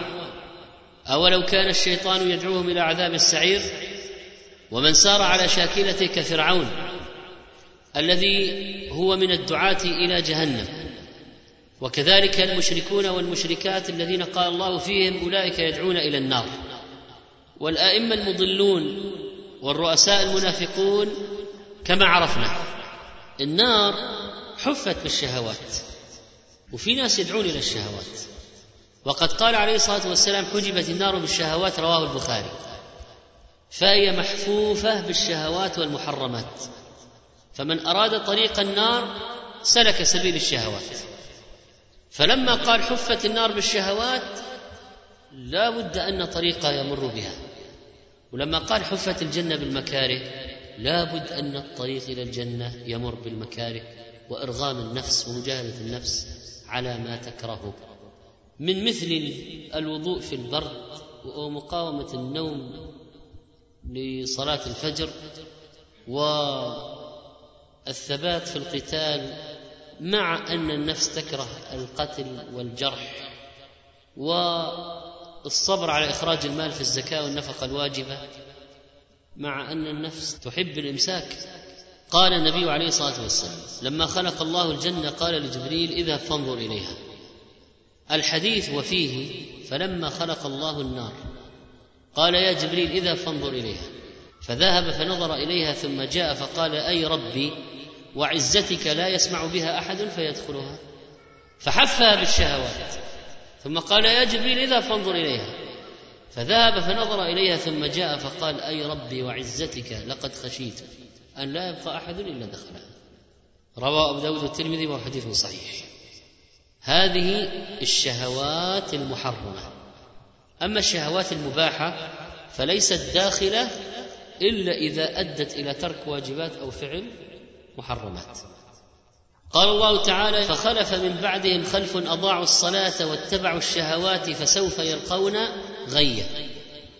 أولو كان الشيطان يدعوهم إلى عذاب السعير؟ ومن سار على شاكلته كفرعون الذي هو من الدعاة إلى جهنم. وكذلك المشركون والمشركات الذين قال الله فيهم أولئك يدعون إلى النار. والأئمة المضلون والرؤساء المنافقون كما عرفنا النار حفت بالشهوات وفي ناس يدعون إلى الشهوات. وقد قال عليه الصلاة والسلام حجبت النار بالشهوات رواه البخاري. فهي محفوفة بالشهوات والمحرمات. فمن أراد طريق النار سلك سبيل الشهوات. فلما قال حفت النار بالشهوات لا بد أن طريقه يمر بها. ولما قال حفت الجنة بالمكاره لا بد أن الطريق إلى الجنة يمر بالمكاره وإرغام النفس ومجاهدة النفس على ما تكرهه من مثل الوضوء في البرد ومقاومه النوم لصلاة الفجر والثبات في القتال مع أن النفس تكره القتل والجرح والصبر على إخراج المال في الزكاة والنفقة الواجبة مع أن النفس تحب الإمساك. قال النبي عليه الصلاة والسلام لما خلق الله الجنة قال لجبريل اذهب فانظر إليها الحديث وفيه فلما خلق الله النار قال يا جبريل اذهب فانظر إليها فذهب فنظر إليها ثم جاء فقال أي ربي وعزتك لا يسمع بها أحد فيدخلها. فحفها بالشهوات. ثم قال يا جبريل إذا فانظر إليها. فذهب فنظر إليها ثم جاء فقال أي ربي وعزتك لقد خشيت أن لا يبقى أحد إلا دخلها. رواه أبو داود والترمذي وهو حديث صحيح. هذه الشهوات المحرمة. أما الشهوات المباحة فليست داخلة إلا إذا أدت إلى ترك واجبات أو فعل محرمات. قال الله تعالى فخلف من بعدهم خلف أضاعوا الصلاة واتبعوا الشهوات فسوف يلقون غيا.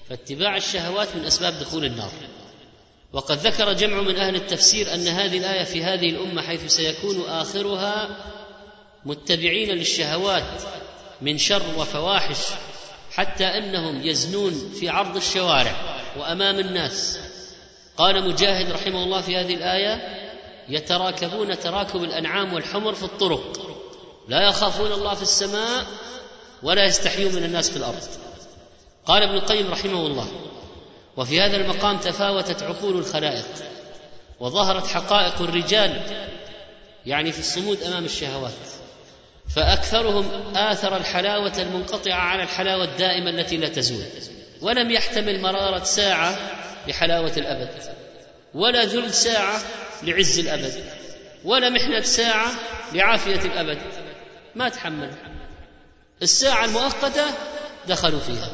فاتباع الشهوات من أسباب دخول النار. وقد ذكر جمع من أهل التفسير أن هذه الآية في هذه الأمة حيث سيكون آخرها متبعين للشهوات من شر وفواحش حتى أنهم يزنون في عرض الشوارع وأمام الناس. قال مجاهد رحمه الله في هذه الآية يتراكبون تراكب الأنعام والحمر في الطرق. لا يخافون الله في السماء ولا يستحيون من الناس في الأرض. قال ابن القيم رحمه الله وفي هذا المقام تفاوتت عقول الخلائق وظهرت حقائق الرجال يعني في الصمود أمام الشهوات. فأكثرهم آثر الحلاوة المنقطعة على الحلاوة الدائمة التي لا تزول. ولم يحتمل مرارة ساعة لحلاوه الأبد ولا ذل ساعة لعز الأبد ولا محنة ساعة لعافية الأبد. ما تحمل. الساعة المؤقتة دخلوا فيها.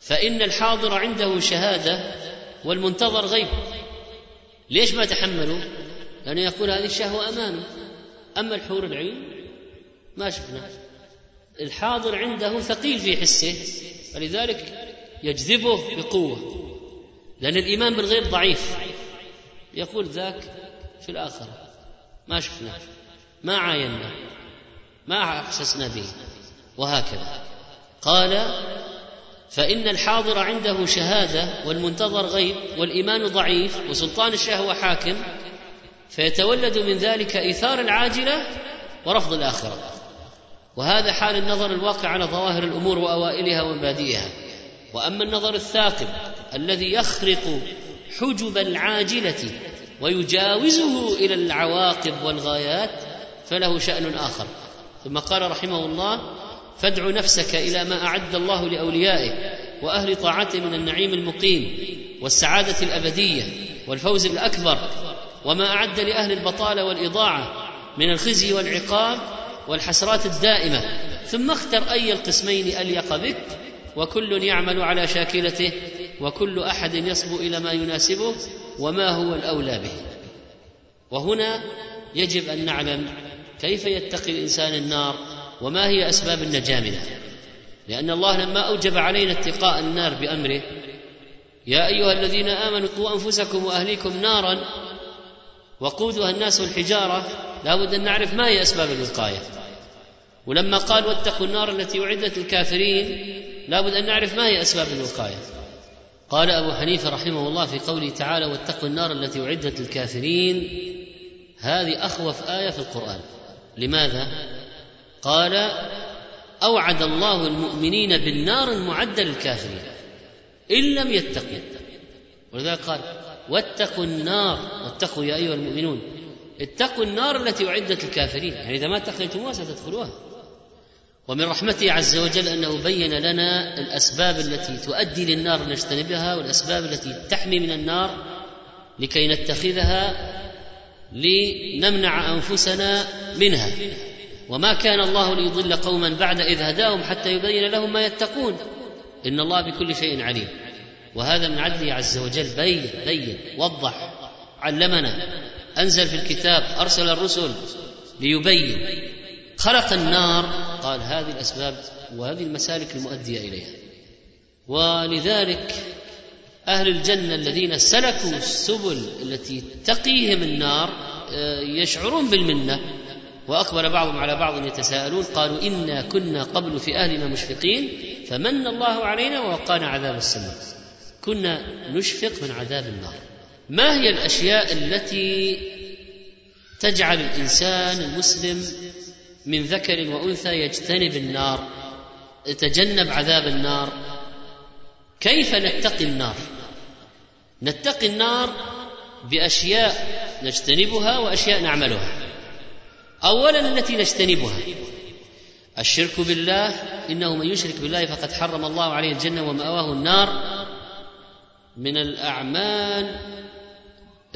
فإن الحاضر عنده شهادة والمنتظر غيب. ليش ما تحملوا؟ لأنه يقول هذه الشهوة امامي أما الحور العين ما شفنا. الحاضر عنده ثقيل في حسه فلذلك يجذبه بقوة. لأن الإيمان بالغيب ضعيف. يقول ذاك في الآخرة. ما شفنا ما عاينا ما أحسسنا به وهكذا. قال فإن الحاضر عنده شهادة والمنتظر غيب والإيمان ضعيف وسلطان الشهوة حاكم فيتولد من ذلك إيثار العاجلة ورفض الآخرة. وهذا حال النظر الواقع على ظواهر الأمور وأوائلها ومبادئها. وأما النظر الثاقب الذي يخرق حجب العاجلة ويجاوزه إلى العواقب والغايات فله شأن آخر. ثم قال رحمه الله فادع نفسك إلى ما أعد الله لأوليائه وأهل طاعته من النعيم المقيم والسعادة الأبدية والفوز الأكبر وما أعد لأهل البطالة والإضاعة من الخزي والعقاب والحسرات الدائمة. ثم اختر أي القسمين أليق بك وكل يعمل على شاكلته وكل أحد يصبو إلى ما يناسبه وما هو الأولى به. وهنا يجب أن نعلم كيف يتقي الإنسان النار وما هي أسباب النجاة منها. لأن الله لما أوجب علينا اتقاء النار بأمره يا أيها الذين آمنوا قوا أنفسكم وأهليكم نارا وقودها الناس والحجاره لا بد أن نعرف ما هي أسباب الوقاية. ولما قال واتقوا النار التي أعدت للكافرين لا بد أن نعرف ما هي أسباب الوقاية. قال أبو حنيفة رحمه الله في قوله تعالى واتقوا النار التي أعدت للكافرين. هذه أخوف آية في القرآن. لماذا؟ قال أوعد الله المؤمنين بالنار المعدة للكافرين إن لم يتقوا. ولذلك قال واتقوا النار. واتقوا يا أيها المؤمنون. اتقوا النار التي أعدت للكافرين. يعني إذا ما اتقيتموها ستدخلوها. ومن رحمته عز وجل أنه بين لنا الأسباب التي تؤدي للنار نجتنبها والأسباب التي تحمي من النار لكي نتخذها لنمنع أنفسنا منها. وما كان الله ليضل قوما بعد إذ هداهم حتى يبين لهم ما يتقون. إن الله بكل شيء عليم. وهذا من عدله عز وجل. بين بين وضح علمنا. أنزل في الكتاب أرسل الرسل ليبين. خلق النار. قال هذه الأسباب وهذه المسالك المؤدية إليها. ولذلك أهل الجنة الذين سلكوا السبل التي تقيهم النار آه، يشعرون بالمنة. واقبل بعضهم على بعض يتساءلون قالوا إنا كنا قبل في أهلنا مشفقين فمن الله علينا ووقانا عذاب السماء كنا نشفق من عذاب النار. ما هي الأشياء التي تجعل الإنسان المسلم من ذكر وأنثى يجتنب النار يتجنب عذاب النار. كيف نتقي النار؟ نتقي النار بأشياء نجتنبها وأشياء نعملها. اولا التي نجتنبها الشرك بالله إنه من يشرك بالله فقد حرم الله عليه الجنة ومأواه النار. من الأعمال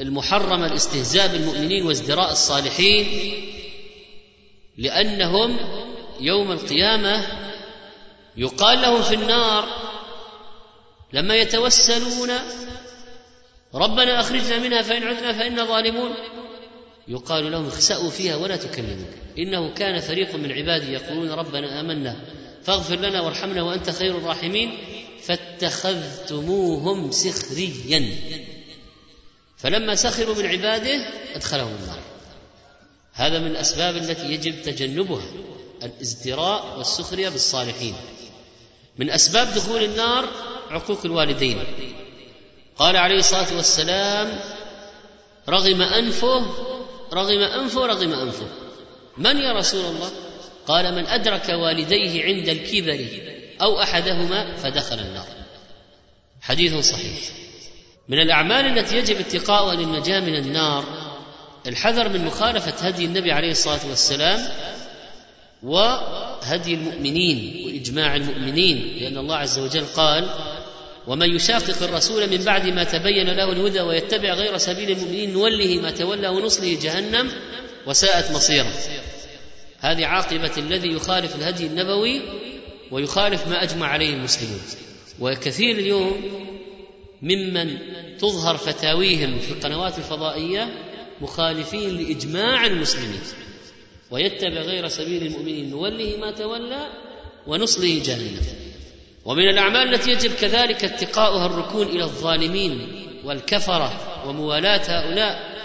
المحرمة الاستهزاء بالمؤمنين وازدراء الصالحين. لأنهم يوم القيامة يقال لهم في النار لما يتوسلون ربنا أخرجنا منها فإن عدنا فانا ظالمون يقال لهم اخسأوا فيها ولا تكلمون إنه كان فريق من عبادي يقولون ربنا آمنا فاغفر لنا وارحمنا وأنت خير الراحمين فاتخذتموهم سخريا فلما سخروا من عباده أدخلهم النار هذا من الأسباب التي يجب تجنبها الازدراء والسخرية بالصالحين. من أسباب دخول النار عقوق الوالدين. قال عليه الصلاة والسلام رغم أنفه رغم أنفه رغم أنفه. من يا رسول الله؟ قال من أدرك والديه عند الكبر أو أحدهما فدخل النار. حديث صحيح. من الأعمال التي يجب اتقاؤها للنجاة من النار الحذر من مخالفة هدي النبي عليه الصلاة والسلام وهدي المؤمنين وإجماع المؤمنين لأن الله عز وجل قال ومن يشاقق الرسول من بعد ما تبين له الهدى ويتبع غير سبيل المؤمنين نوله ما تولى ونصله جهنم وساءت مصيره. هذه عاقبة الذي يخالف الهدي النبوي ويخالف ما أجمع عليه المسلمون. وكثير اليوم ممن تظهر فتاويهم في القنوات الفضائية مخالفين لإجماع المسلمين. ويتبع غير سبيل المؤمنين. نوله ما تولى ونصله جهنم. ومن الأعمال التي يجب كذلك اتقاؤها الركون إلى الظالمين والكفرة وموالاة هؤلاء.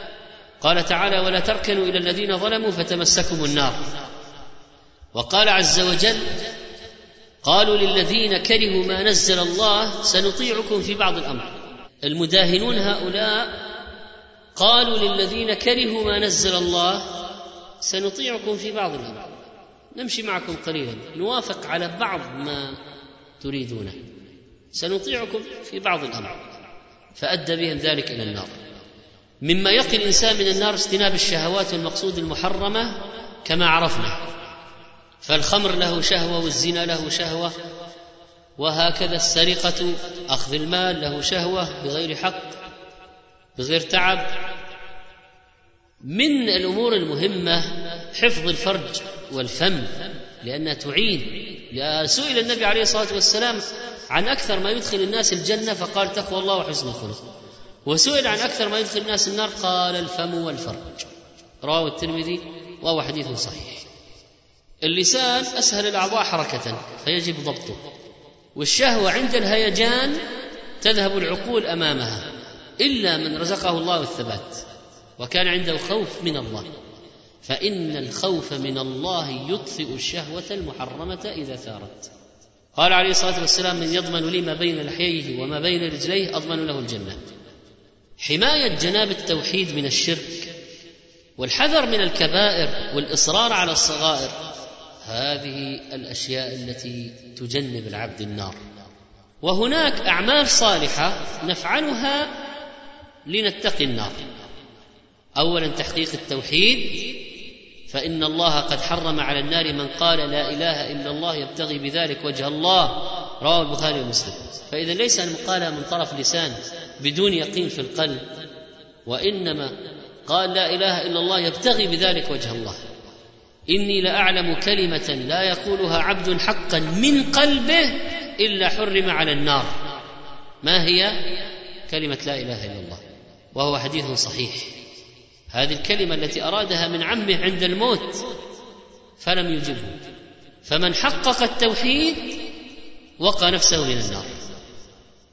قال تعالى ولا تركنوا إلى الذين ظلموا فتمسكم النار. وقال عز وجل قالوا للذين كرهوا ما نزل الله سنطيعكم في بعض الأمر. المداهنون هؤلاء قالوا للذين كرهوا ما نزل الله سنطيعكم في بعض الامر نمشي معكم قليلا نوافق على بعض ما تريدونه. سنطيعكم في بعض الأمر. فأدى بهم ذلك إلى النار. مما يقي الإنسان من النار اجتناب الشهوات والمقصود المحرمة كما عرفنا. فالخمر له شهوة والزنا له شهوة وهكذا السرقة أخذ المال له شهوة بغير حق. بغير تعب. من الأمور المهمة حفظ الفرج والفم لأنها تعين. سئل النبي عليه الصلاة والسلام عن أكثر ما يدخل الناس الجنة فقال تقوى الله وحسن الخلق. وسئل عن أكثر ما يدخل الناس النار قال الفم والفرج. رواه الترمذي وهو حديث صحيح. اللسان أسهل الأعضاء حركة فيجب ضبطه. والشهوة عند الهيجان تذهب العقول أمامها. إلا من رزقه الله الثبات وكان عنده خوف من الله. فإن الخوف من الله يطفئ الشهوة المحرمة إذا ثارت. قال عليه الصلاة والسلام من يضمن لي ما بين لحييه وما بين رجليه أضمن له الجنة. حماية جناب التوحيد من الشرك والحذر من الكبائر والإصرار على الصغائر هذه الأشياء التي تجنب العبد النار. وهناك أعمال صالحة نفعلها لنتقي النار. اولا تحقيق التوحيد فإن الله قد حرم على النار من قال لا إله إلا الله يبتغي بذلك وجه الله. رواه البخاري ومسلم. فإذا ليس المقالة من طرف لسان بدون يقين في القلب وإنما قال لا إله إلا الله يبتغي بذلك وجه الله. إني لأعلم كلمة لا يقولها عبد حقا من قلبه إلا حرم على النار. ما هي؟ كلمة لا إله إلا الله. وهو حديث صحيح. هذه الكلمة التي أرادها من عمه عند الموت فلم يجبه. فمن حقق التوحيد وقى نفسه من النار.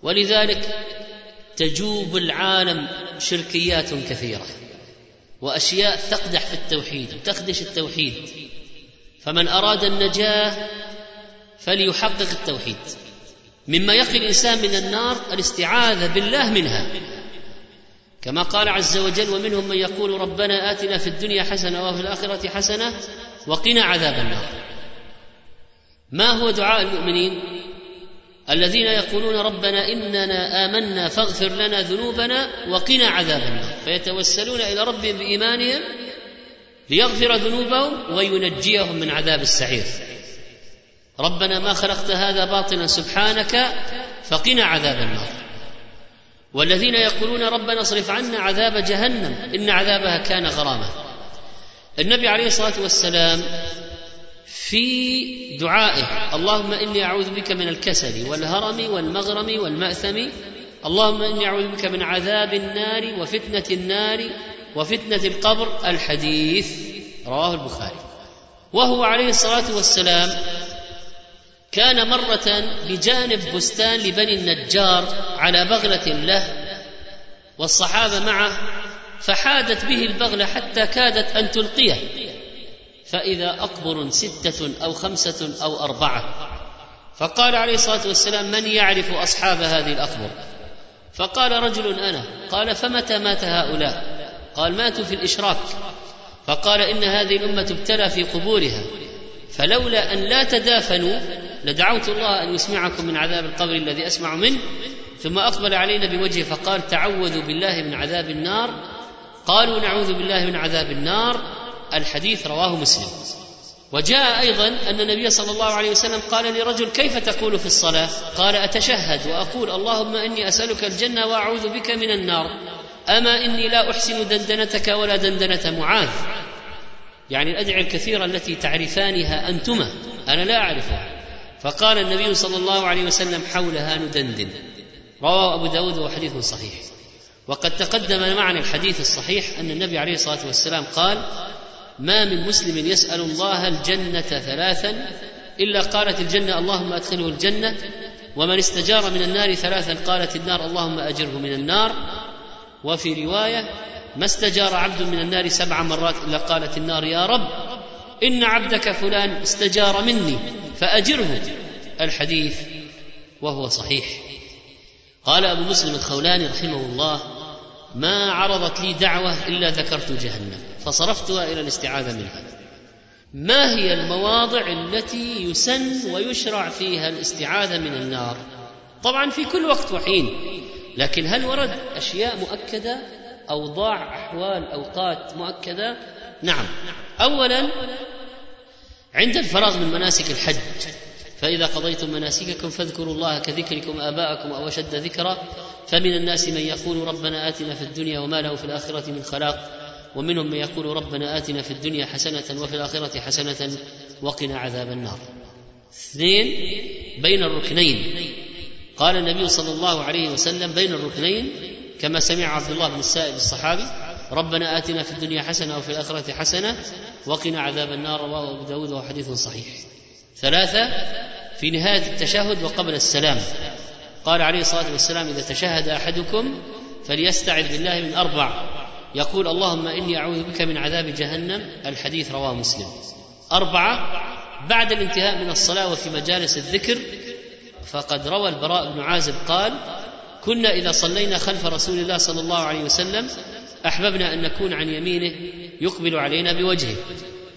ولذلك تجوب العالم شركيات كثيرة وأشياء تقدح في التوحيد وتخدش التوحيد. فمن أراد النجاة فليحقق التوحيد. مما يقي الإنسان من النار الاستعاذة بالله منها. كما قال عز وجل ومنهم من يقول ربنا آتنا في الدنيا حسنة وفي الآخرة حسنة وقنا عذاب النار. ما هو دعاء المؤمنين؟ الذين يقولون ربنا إننا آمنا فاغفر لنا ذنوبنا وقنا عذاب النار. فيتوسلون إلى ربهم بإيمانهم ليغفر ذنوبهم وينجيهم من عذاب السعير. ربنا ما خلقت هذا باطلا سبحانك فقنا عذاب النار. والذين يقولون ربنا اصرف عنا عذاب جهنم إن عذابها كان غراما. النبي عليه الصلاة والسلام في دعائه اللهم إني أعوذ بك من الكسل والهرم والمغرم والمأثم اللهم إني أعوذ بك من عذاب النار وفتنة النار وفتنة القبر الحديث رواه البخاري. وهو عليه الصلاة والسلام كان مرة بجانب بستان لبني النجار على بغلة له والصحابة معه فحادت به البغلة حتى كادت أن تلقيه فإذا أقبر ستة أو خمسة أو أربعة. فقال عليه الصلاة والسلام من يعرف أصحاب هذه الأقبر؟ فقال رجل أنا قال فمتى مات هؤلاء؟ قال ماتوا في الإشراك فقال إن هذه الأمة ابتلى في قبورها فلولا أن لا تدافنوا لدعوت الله أن يسمعكم من عذاب القبر الذي أسمع منه ثم أقبل علينا بوجهه فقال تعوذوا بالله من عذاب النار. قالوا نعوذ بالله من عذاب النار. الحديث رواه مسلم. وجاء أيضا أن النبي صلى الله عليه وسلم قال لرجل كيف تقول في الصلاة؟ قال أتشهد وأقول اللهم إني أسألك الجنة وأعوذ بك من النار. أما إني لا أحسن دندنتك ولا دندنة معاذ. يعني الأدعية الكثيرة التي تعرفانها أنتما أنا لا أعرفها. فقال النبي صلى الله عليه وسلم حولها ندندن رواه أبو داود وحديث صحيح. وقد تقدم معنى الحديث الصحيح أن النبي عليه الصلاة والسلام قال ما من مسلم يسأل الله الجنة ثلاثا إلا قالت الجنة اللهم أدخله الجنة ومن استجار من النار ثلاثا قالت النار اللهم أجره من النار. وفي رواية ما استجار عبد من النار سبع مرات إلا قالت النار يا رب. إن عبدك فلان استجار مني فأجره. الحديث وهو صحيح. قال أبو مسلم الخولاني رحمه الله ما عرضت لي دعوة إلا ذكرت جهنم فصرفتها إلى الاستعاذة منها. ما هي المواضع التي يسن ويشرع فيها الاستعاذة من النار؟ طبعا في كل وقت وحين لكن هل ورد أشياء مؤكدة أوضاع أحوال أوقات مؤكدة؟ نعم. أولا عند الفراغ من مناسك الحج فإذا قضيتم مناسككم فاذكروا الله كذكركم آباءكم أو أشد ذكرا فمن الناس من يقول ربنا آتنا في الدنيا وما له في الآخرة من خلاق ومنهم من يقول ربنا آتنا في الدنيا حسنة وفي الآخرة حسنة وقنا عذاب النار. اثنين بين الركنين. قال النبي صلى الله عليه وسلم بين الركنين كما سمع عبد الله بن السائب الصحابي ربنا آتنا في الدنيا حسنة وفي الآخرة حسنة وقنا عذاب النار رواه أبو داود وحديث صحيح. ثلاثة في نهاية التشهد وقبل السلام. قال عليه الصلاة والسلام إذا تشهد أحدكم فليستعذ بالله من أربع. يقول اللهم إني أعوذ بك من عذاب جهنم. الحديث رواه مسلم. أربعة بعد الانتهاء من الصلاة وفي مجالس الذكر فقد روى البراء بن عازب قال كنا إذا صلينا خلف رسول الله صلى الله عليه وسلم أحببنا أن نكون عن يمينه يقبل علينا بوجهه.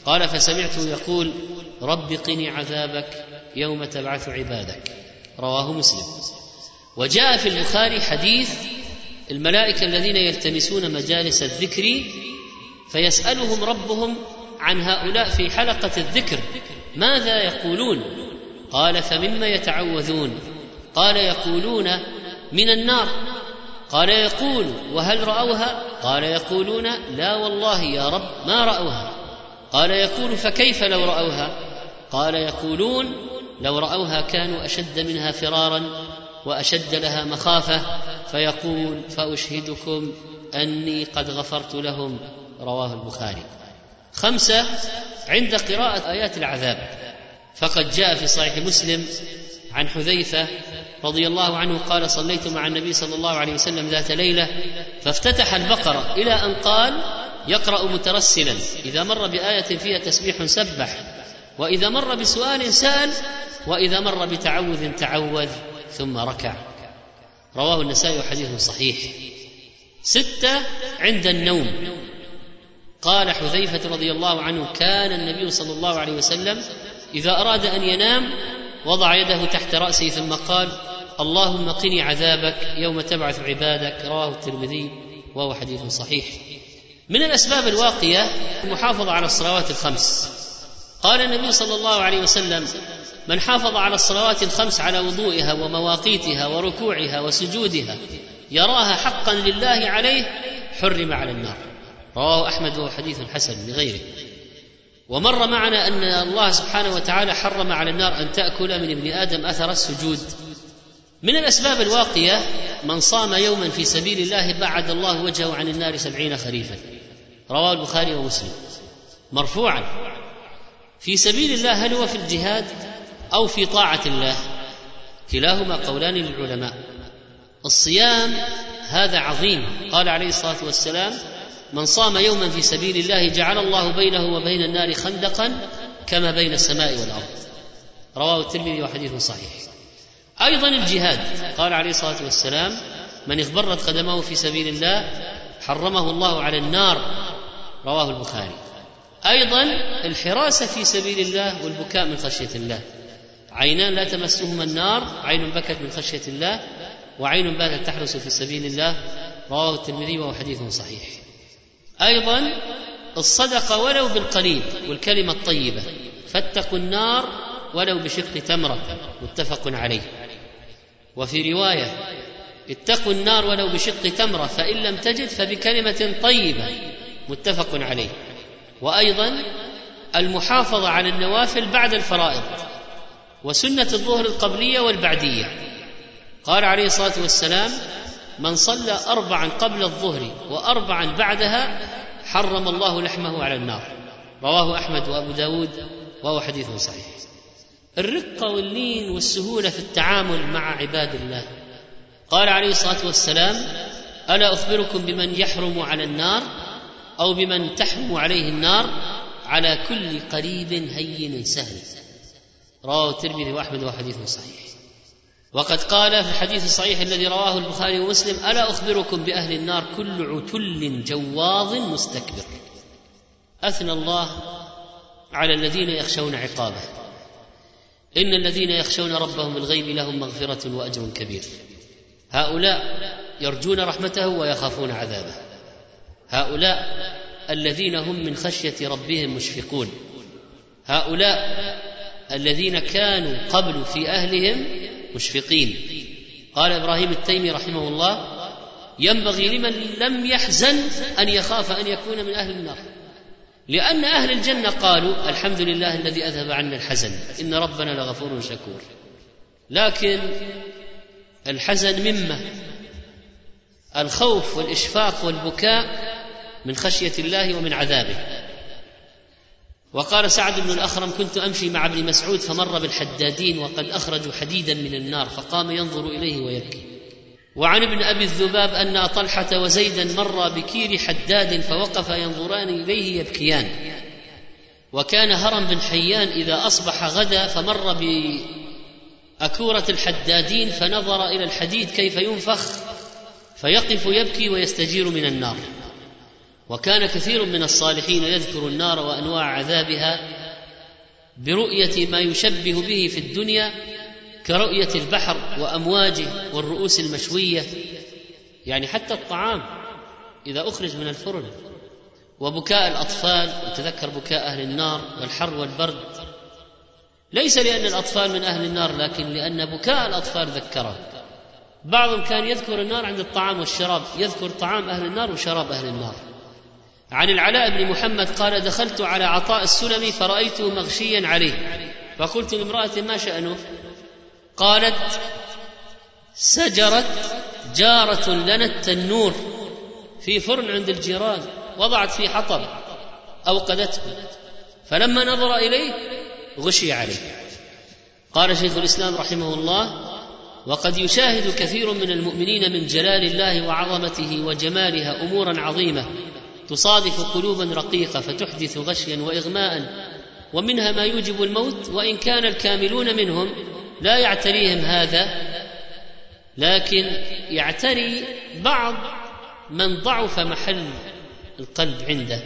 قال فسمعته يقول رب قني عذابك يوم تبعث عبادك. رواه مسلم. وجاء في البخاري حديث الملائكة الذين يلتمسون مجالس الذكر فيسألهم ربهم عن هؤلاء في حلقة الذكر ماذا يقولون؟ قال فمما يتعوذون. قال يقولون من النار. قال يقول وهل رأوها؟ قال يقولون لا والله يا رب ما رأوها. قال يقول فكيف لو رأوها؟ قال يقولون لو رأوها كانوا أشد منها فرارا وأشد لها مخافة فيقول فأشهدكم أني قد غفرت لهم. رواه البخاري. خمسة عند قراءة آيات العذاب. فقد جاء في صحيح مسلم عن حذيفة رضي الله عنه قال صليت مع النبي صلى الله عليه وسلم ذات ليلة فافتتح البقرة إلى أن قال يقرأ مترسلا إذا مر بآية فيها تسبيح سبح وإذا مر بسؤال سأل وإذا مر بتعوذ تعوذ ثم ركع. رواه النسائي حديث صحيح. ستة عند النوم. قال حذيفة رضي الله عنه كان النبي صلى الله عليه وسلم إذا أراد أن ينام وضع يده تحت رأسه ثم قال اللهم قني عذابك يوم تبعث عبادك رواه الترمذي وهو حديث صحيح. من الأسباب الواقية المحافظة على الصلوات الخمس. قال النبي صلى الله عليه وسلم من حافظ على الصلوات الخمس على وضوئها ومواقيتها وركوعها وسجودها يراها حقا لله عليه حرم على النار. رواه أحمد وهو حديث حسن لغيره. ومر معنا أن الله سبحانه وتعالى حرم على النار أن تأكل من ابن آدم أثر السجود. من الأسباب الواقية من صام يوما في سبيل الله بعد الله وجهه عن النار سبعين خريفا. رواه البخاري ومسلم. مرفوعا. في سبيل الله هل هو في الجهاد أو في طاعة الله؟ كلاهما قولان للعلماء. الصيام هذا عظيم. قال عليه الصلاة والسلام من صام يوما في سبيل الله جعل الله بينه وبين النار خندقا كما بين السماء والأرض. رواه الترمذي وحديث صحيح. أيضا الجهاد. قال عليه الصلاة والسلام من اغبرت قدمه في سبيل الله حرمه الله على النار. رواه البخاري. أيضا الحراسه في سبيل الله والبكاء من خشية الله. عينان لا تمسهما النار عين بكت من خشية الله وعين باتت تحرس في سبيل الله. رواه الترمذي وهو حديث صحيح. أيضا الصدقة ولو بالقليل والكلمة الطيبة. فاتقوا النار ولو بشق تمرة. متفق عليه. وفي رواية اتقوا النار ولو بشق تمرة فإن لم تجد فبكلمة طيبة متفق عليه. وأيضا المحافظة على النوافل بعد الفرائض وسنة الظهر القبلية والبعدية. قال عليه الصلاة والسلام من صلى أربعا قبل الظهر وأربعا بعدها حرم الله لحمه على النار رواه أحمد وأبو داود وهو حديث صحيح. الرقة واللين والسهولة في التعامل مع عباد الله. قال عليه الصلاة والسلام ألا أخبركم بمن يحرم على النار أو بمن تحرم عليه النار على كل قريب هين سهل رواه الترمذي وأحمد وحديث صحيح. وقد قال في الحديث الصحيح الذي رواه البخاري ومسلم ألا أخبركم بأهل النار كل عتل جواظ مستكبر أثنى الله على الذين يخشون عقابه. إن الذين يخشون ربهم بالغيب لهم مغفرة وأجر كبير. هؤلاء يرجون رحمته ويخافون عذابه. هؤلاء الذين هم من خشية ربهم مشفقون. هؤلاء الذين كانوا قبل في أهلهم مشفقين. قال إبراهيم التيمي رحمه الله ينبغي لمن لم يحزن أن يخاف أن يكون من أهل النار. لأن أهل الجنة قالوا الحمد لله الذي أذهب عنا الحزن إن ربنا لغفور شكور. لكن الحزن مما؟ الخوف والإشفاق والبكاء من خشية الله ومن عذابه. وقال سعد بن الأخرم كنت أمشي مع ابن مسعود فمر بالحدادين وقد أخرجوا حديدا من النار فقام ينظر إليه ويبكي. وعن ابن أبي الذباب أن طلحة وزيدا مرا بكير حداد فوقف ينظران إليه يبكيان. وكان هرم بن حيان إذا أصبح غدا فمر بأكورة الحدادين فنظر إلى الحديد كيف ينفخ فيقف يبكي ويستجير من النار. وكان كثير من الصالحين يذكر النار وأنواع عذابها برؤية ما يشبه به في الدنيا كرؤية البحر وأمواجه والرؤوس المشوية يعني حتى الطعام إذا أخرج من الفرن. وبكاء الأطفال وتذكر بكاء أهل النار والحر والبرد. ليس لأن الأطفال من أهل النار لكن لأن بكاء الأطفال ذكره بعضهم كان يذكر النار عند الطعام والشراب يذكر طعام أهل النار وشراب أهل النار. عن العلاء بن محمد قال دخلت على عطاء السلمي فرأيته مغشيا عليه فقلت لامرأة ما شأنه قالت سجرت جارة لنا التنور في فرن عند الجيران وضعت فيه حطب أوقدته فلما نظر إليه غشي عليه. قال شيخ الإسلام رحمه الله وقد يشاهد كثير من المؤمنين من جلال الله وعظمته وجمالها أمورا عظيمة تصادف قلوبا رقيقة فتحدث غشيا وإغماء ومنها ما يوجب الموت وإن كان الكاملون منهم لا يعتريهم هذا لكن يعتري بعض من ضعف محل القلب عنده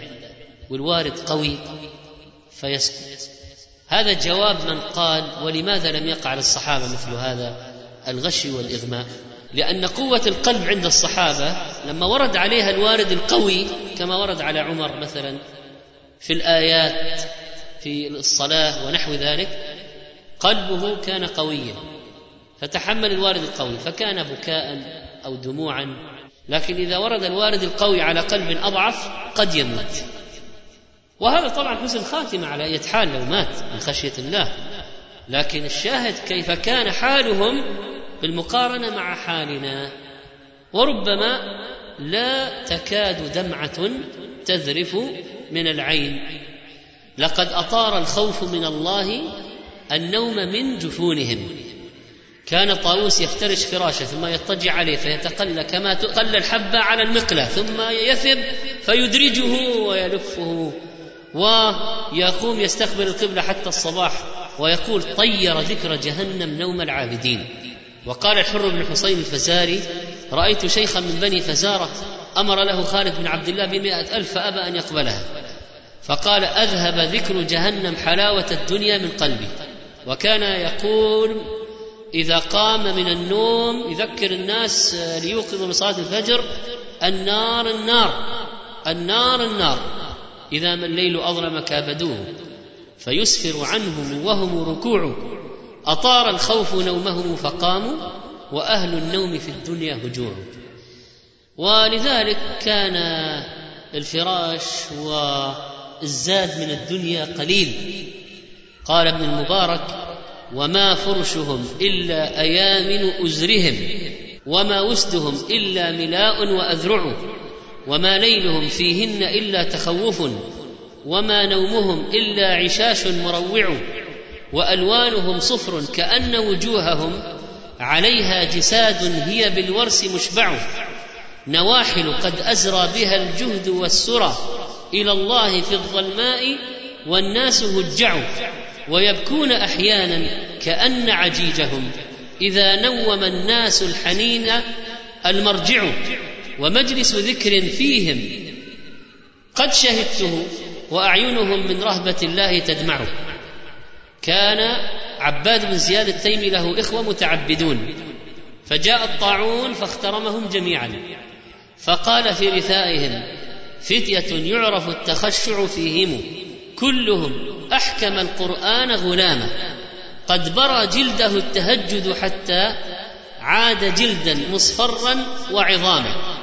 والوارد قوي فيسقط هذا جواب من قال ولماذا لم يقع للصحابة مثل هذا الغش والإغماء؟ لأن قوة القلب عند الصحابة لما ورد عليها الوارد القوي كما ورد على عمر مثلا في الآيات في الصلاة ونحو ذلك قلبه كان قويا فتحمل الوارد القوي فكان بكاء أو دموعا لكن إذا ورد الوارد القوي على قلب أضعف قد يموت. وهذا طبعا حسن خاتمة على اية حال لو مات من خشية الله. لكن الشاهد كيف كان حالهم بالمقارنة مع حالنا. وربما لا تكاد دمعة تذرف من العين. لقد أطار الخوف من الله النوم من جفونهم. كان طاووس يفترش فراشه ثم يضطجع عليه فيتقلى كما تقلى الحبة على المقلة ثم يثب فيدرجه ويلفه ويقوم يستقبل القبلة حتى الصباح ويقول طير ذكر جهنم نوم العابدين وقال الحر بن حصين الفزاري رأيت شيخا من بني فزارة أمر له خالد بن عبد الله بمائة ألف فأبى أن يقبلها فقال أذهب ذكر جهنم حلاوة الدنيا من قلبي وكان يقول إذا قام من النوم يذكر الناس ليوقظوا من صلاة الفجر النار النار النار النار إذا ما الليل أظلم كابدوه فيسفر عنهم وهم ركوع أطار الخوف نومهم فقاموا وأهل النوم في الدنيا هجوع ولذلك كان الفراش والزاد من الدنيا قليل قال ابن المبارك وما فرشهم إلا أيامن أزرهم وما وسدهم إلا ملاء وأذرع وما ليلهم فيهن إلا تخوف وما نومهم إلا عشاش مروع وألوانهم صفر كأن وجوههم عليها جساد هي بالورس مشبع. نواحل قد أزرى بها الجهد والسرى إلى الله في الظلماء والناس هجع. ويبكون أحيانا كأن عجيجهم. إذا نوم الناس الحنين المرجع ومجلس ذكر فيهم قد شهدته وأعينهم من رهبة الله تدمع. كان عباد بن زياد التيمي له إخوة متعبدون فجاء الطاعون فاخترمهم جميعا. فقال في رثائهم فتية يعرف التخشع فيهم. كلهم أحكم القرآن غلاما. قد برى جلده التهجد حتى عاد جلدا مصفرا وعظاما.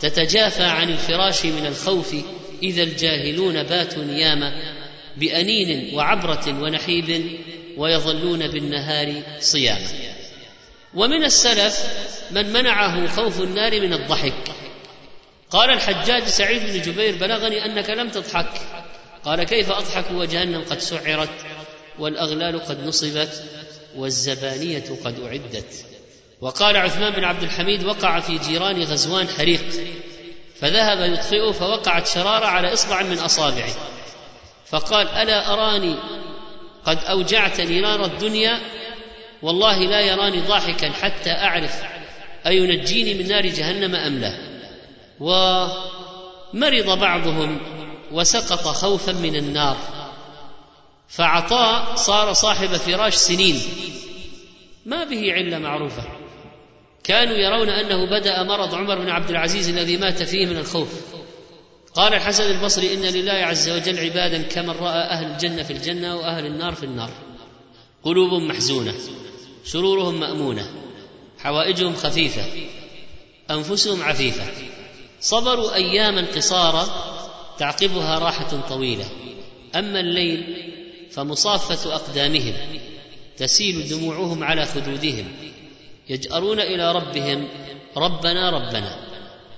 تتجافى عن الفراش من الخوف إذا الجاهلون باتوا نياما بأنين وعبرة ونحيب ويظلون بالنهار صياما. ومن السلف من منعه خوف النار من الضحك. قال الحجاج سعيد بن جبير بلغني أنك لم تضحك. قال كيف أضحك وجهنم قد سعرت والأغلال قد نصبت والزبانية قد أعدت. وقال عثمان بن عبد الحميد وقع في جيران غزوان حريق فذهب يطفئه فوقعت شرارة على إصبع من أصابعه. فقال ألا أراني قد أوجعتني نار الدنيا؟ والله لا يراني ضاحكا حتى أعرف أينجيني من نار جهنم أم لا. ومرض بعضهم وسقط خوفا من النار. فعطاء صار صاحب فراش سنين. ما به علة معروفة. كانوا يرون أنه بدأ مرض عمر بن عبد العزيز الذي مات فيه من الخوف. قال الحسن البصري إن لله عز وجل عبادا كمن رأى أهل الجنة في الجنة وأهل النار في النار. قلوب محزونة سرورهم مأمونة حوائجهم خفيفة أنفسهم عفيفة. صبروا أياما قصارى تعقبها راحة طويلة. أما الليل فمصافة أقدامهم تسيل دموعهم على خدودهم يجأرون إلى ربهم ربنا ربنا.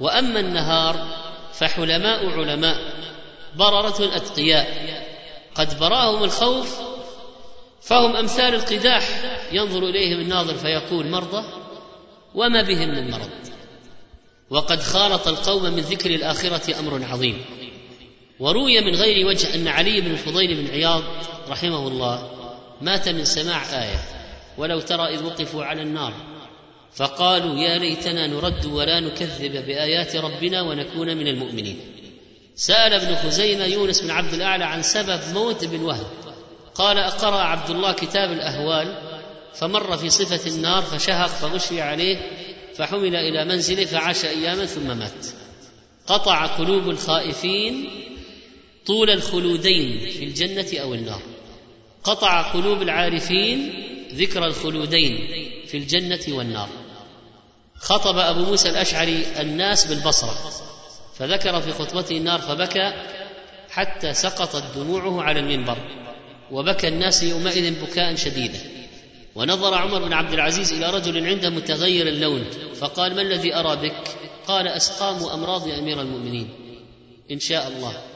وأما النهار فحلماء علماء بررة أتقياء. قد براهم الخوف فهم أمثال القداح. ينظر إليهم الناظر فيقول مرضى وما بهم من مرض. وقد خالط القوم من ذكر الآخرة أمر عظيم. وروي من غير وجه أن علي بن الفضيل بن عياض رحمه الله مات من سماع آية ولو ترى إذ وقفوا على النار فقالوا يا ليتنا نرد ولا نكذب بآيات ربنا ونكون من المؤمنين. سأل ابن خزيمة يونس بن عبد الأعلى عن سبب موت ابن وهب قال أقرأ عبد الله كتاب الأهوال فمر في صفة النار فشهق فغشي عليه فحمل إلى منزله فعاش أياما ثم مات. قطع قلوب الخائفين طول الخلودين في الجنة أو النار. قطع قلوب العارفين ذكر الخلودين في الجنة والنار. خطب أبو موسى الأشعري الناس بالبصرة فذكر في خطبته النار فبكى حتى سقطت دموعه على المنبر وبكى الناس يومئذ بكاء شديدا. ونظر عمر بن عبد العزيز إلى رجل عنده متغير اللون فقال ما الذي أرى بك؟ قال أسقام أمراض أمير المؤمنين. إن شاء الله.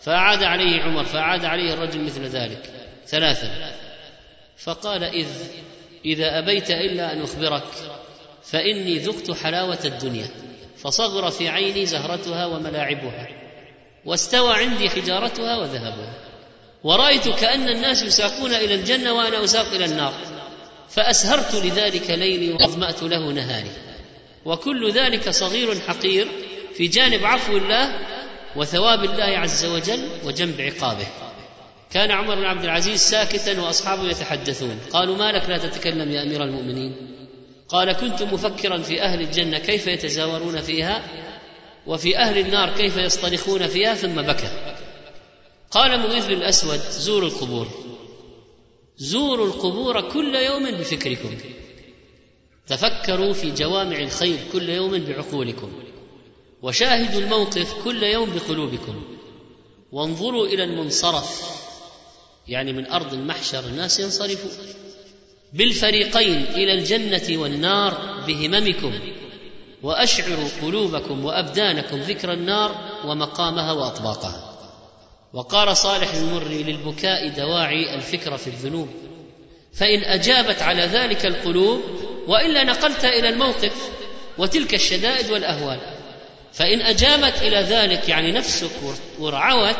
فاعاد عليه عمر فاعاد عليه الرجل مثل ذلك ثلاثا. فقال إذ إذا أبيت إلا أن أخبرك فإني ذقت حلاوة الدنيا فصغر في عيني زهرتها وملاعبها واستوى عندي حجارتها وذهبها ورأيت كأن الناس يساقون إلى الجنة وأنا أساق إلى النار فأسهرت لذلك ليلي وأظمأت له نهاري. وكل ذلك صغير حقير في جانب عفو الله وثواب الله عز وجل وجنب عقابه. كان عمر بن عبد العزيز ساكتا وأصحابه يتحدثون. قالوا ما لك لا تتكلم يا أمير المؤمنين؟ قال كنت مفكرا في أهل الجنة كيف يتزاورون فيها وفي أهل النار كيف يصطرخون فيها ثم بكى. قال مغيث بن الأسود زوروا القبور. زوروا القبور كل يوم بفكركم. تفكروا في جوامع الخير كل يوم بعقولكم. وشاهدوا الموقف كل يوم بقلوبكم. وانظروا إلى المنصرف يعني من أرض المحشر الناس ينصرفون. بالفريقين إلى الجنة والنار بهممكم وأشعروا قلوبكم وأبدانكم ذكر النار ومقامها وأطباقها. وقال صالح المري للبكاء دواعي الفكرة في الذنوب فإن أجابت على ذلك القلوب وإلا نقلت إلى الموقف وتلك الشدائد والأهوال. فإن أجابت إلى ذلك يعني نفسك ورعوت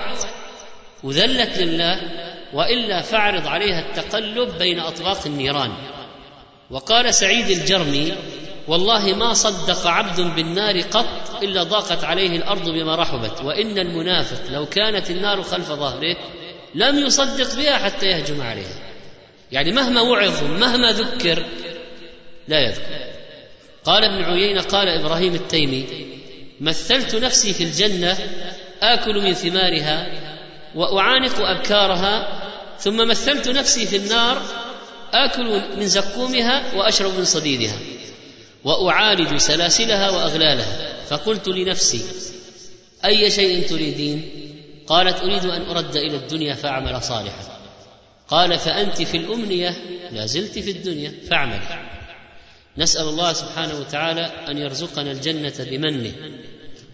وذلت لله وإلا فاعرض عليها التقلب بين أطباق النيران. وقال سعيد الجرمي والله ما صدق عبد بالنار قط إلا ضاقت عليه الأرض بما رحبت وإن المنافق لو كانت النار خلف ظهره لم يصدق بها حتى يهجم عليها. يعني مهما وعظ مهما ذكر لا يذكر. قال ابن عيينة قال إبراهيم التيمي مثلت نفسي في الجنة آكل من ثمارها وأعانق أبكارها ثم مثلت نفسي في النار آكل من زقومها وأشرب من صديدها وأعالج سلاسلها وأغلالها. فقلت لنفسي أي شيء تريدين قالت أريد أن أرد إلى الدنيا فأعمل صالحا. قال فأنت في الأمنية؟ لا زلت في الدنيا فاعمل. نسأل الله سبحانه وتعالى أن يرزقنا الجنة بمنه.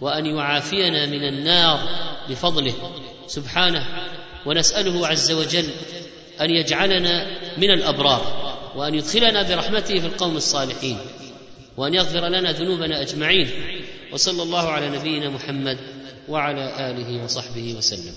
وأن يعافينا من النار بفضله سبحانه. ونسأله عز وجل أن يجعلنا من الأبرار وأن يدخلنا برحمته في القوم الصالحين وأن يغفر لنا ذنوبنا أجمعين. وصلى الله على نبينا محمد وعلى آله وصحبه وسلم.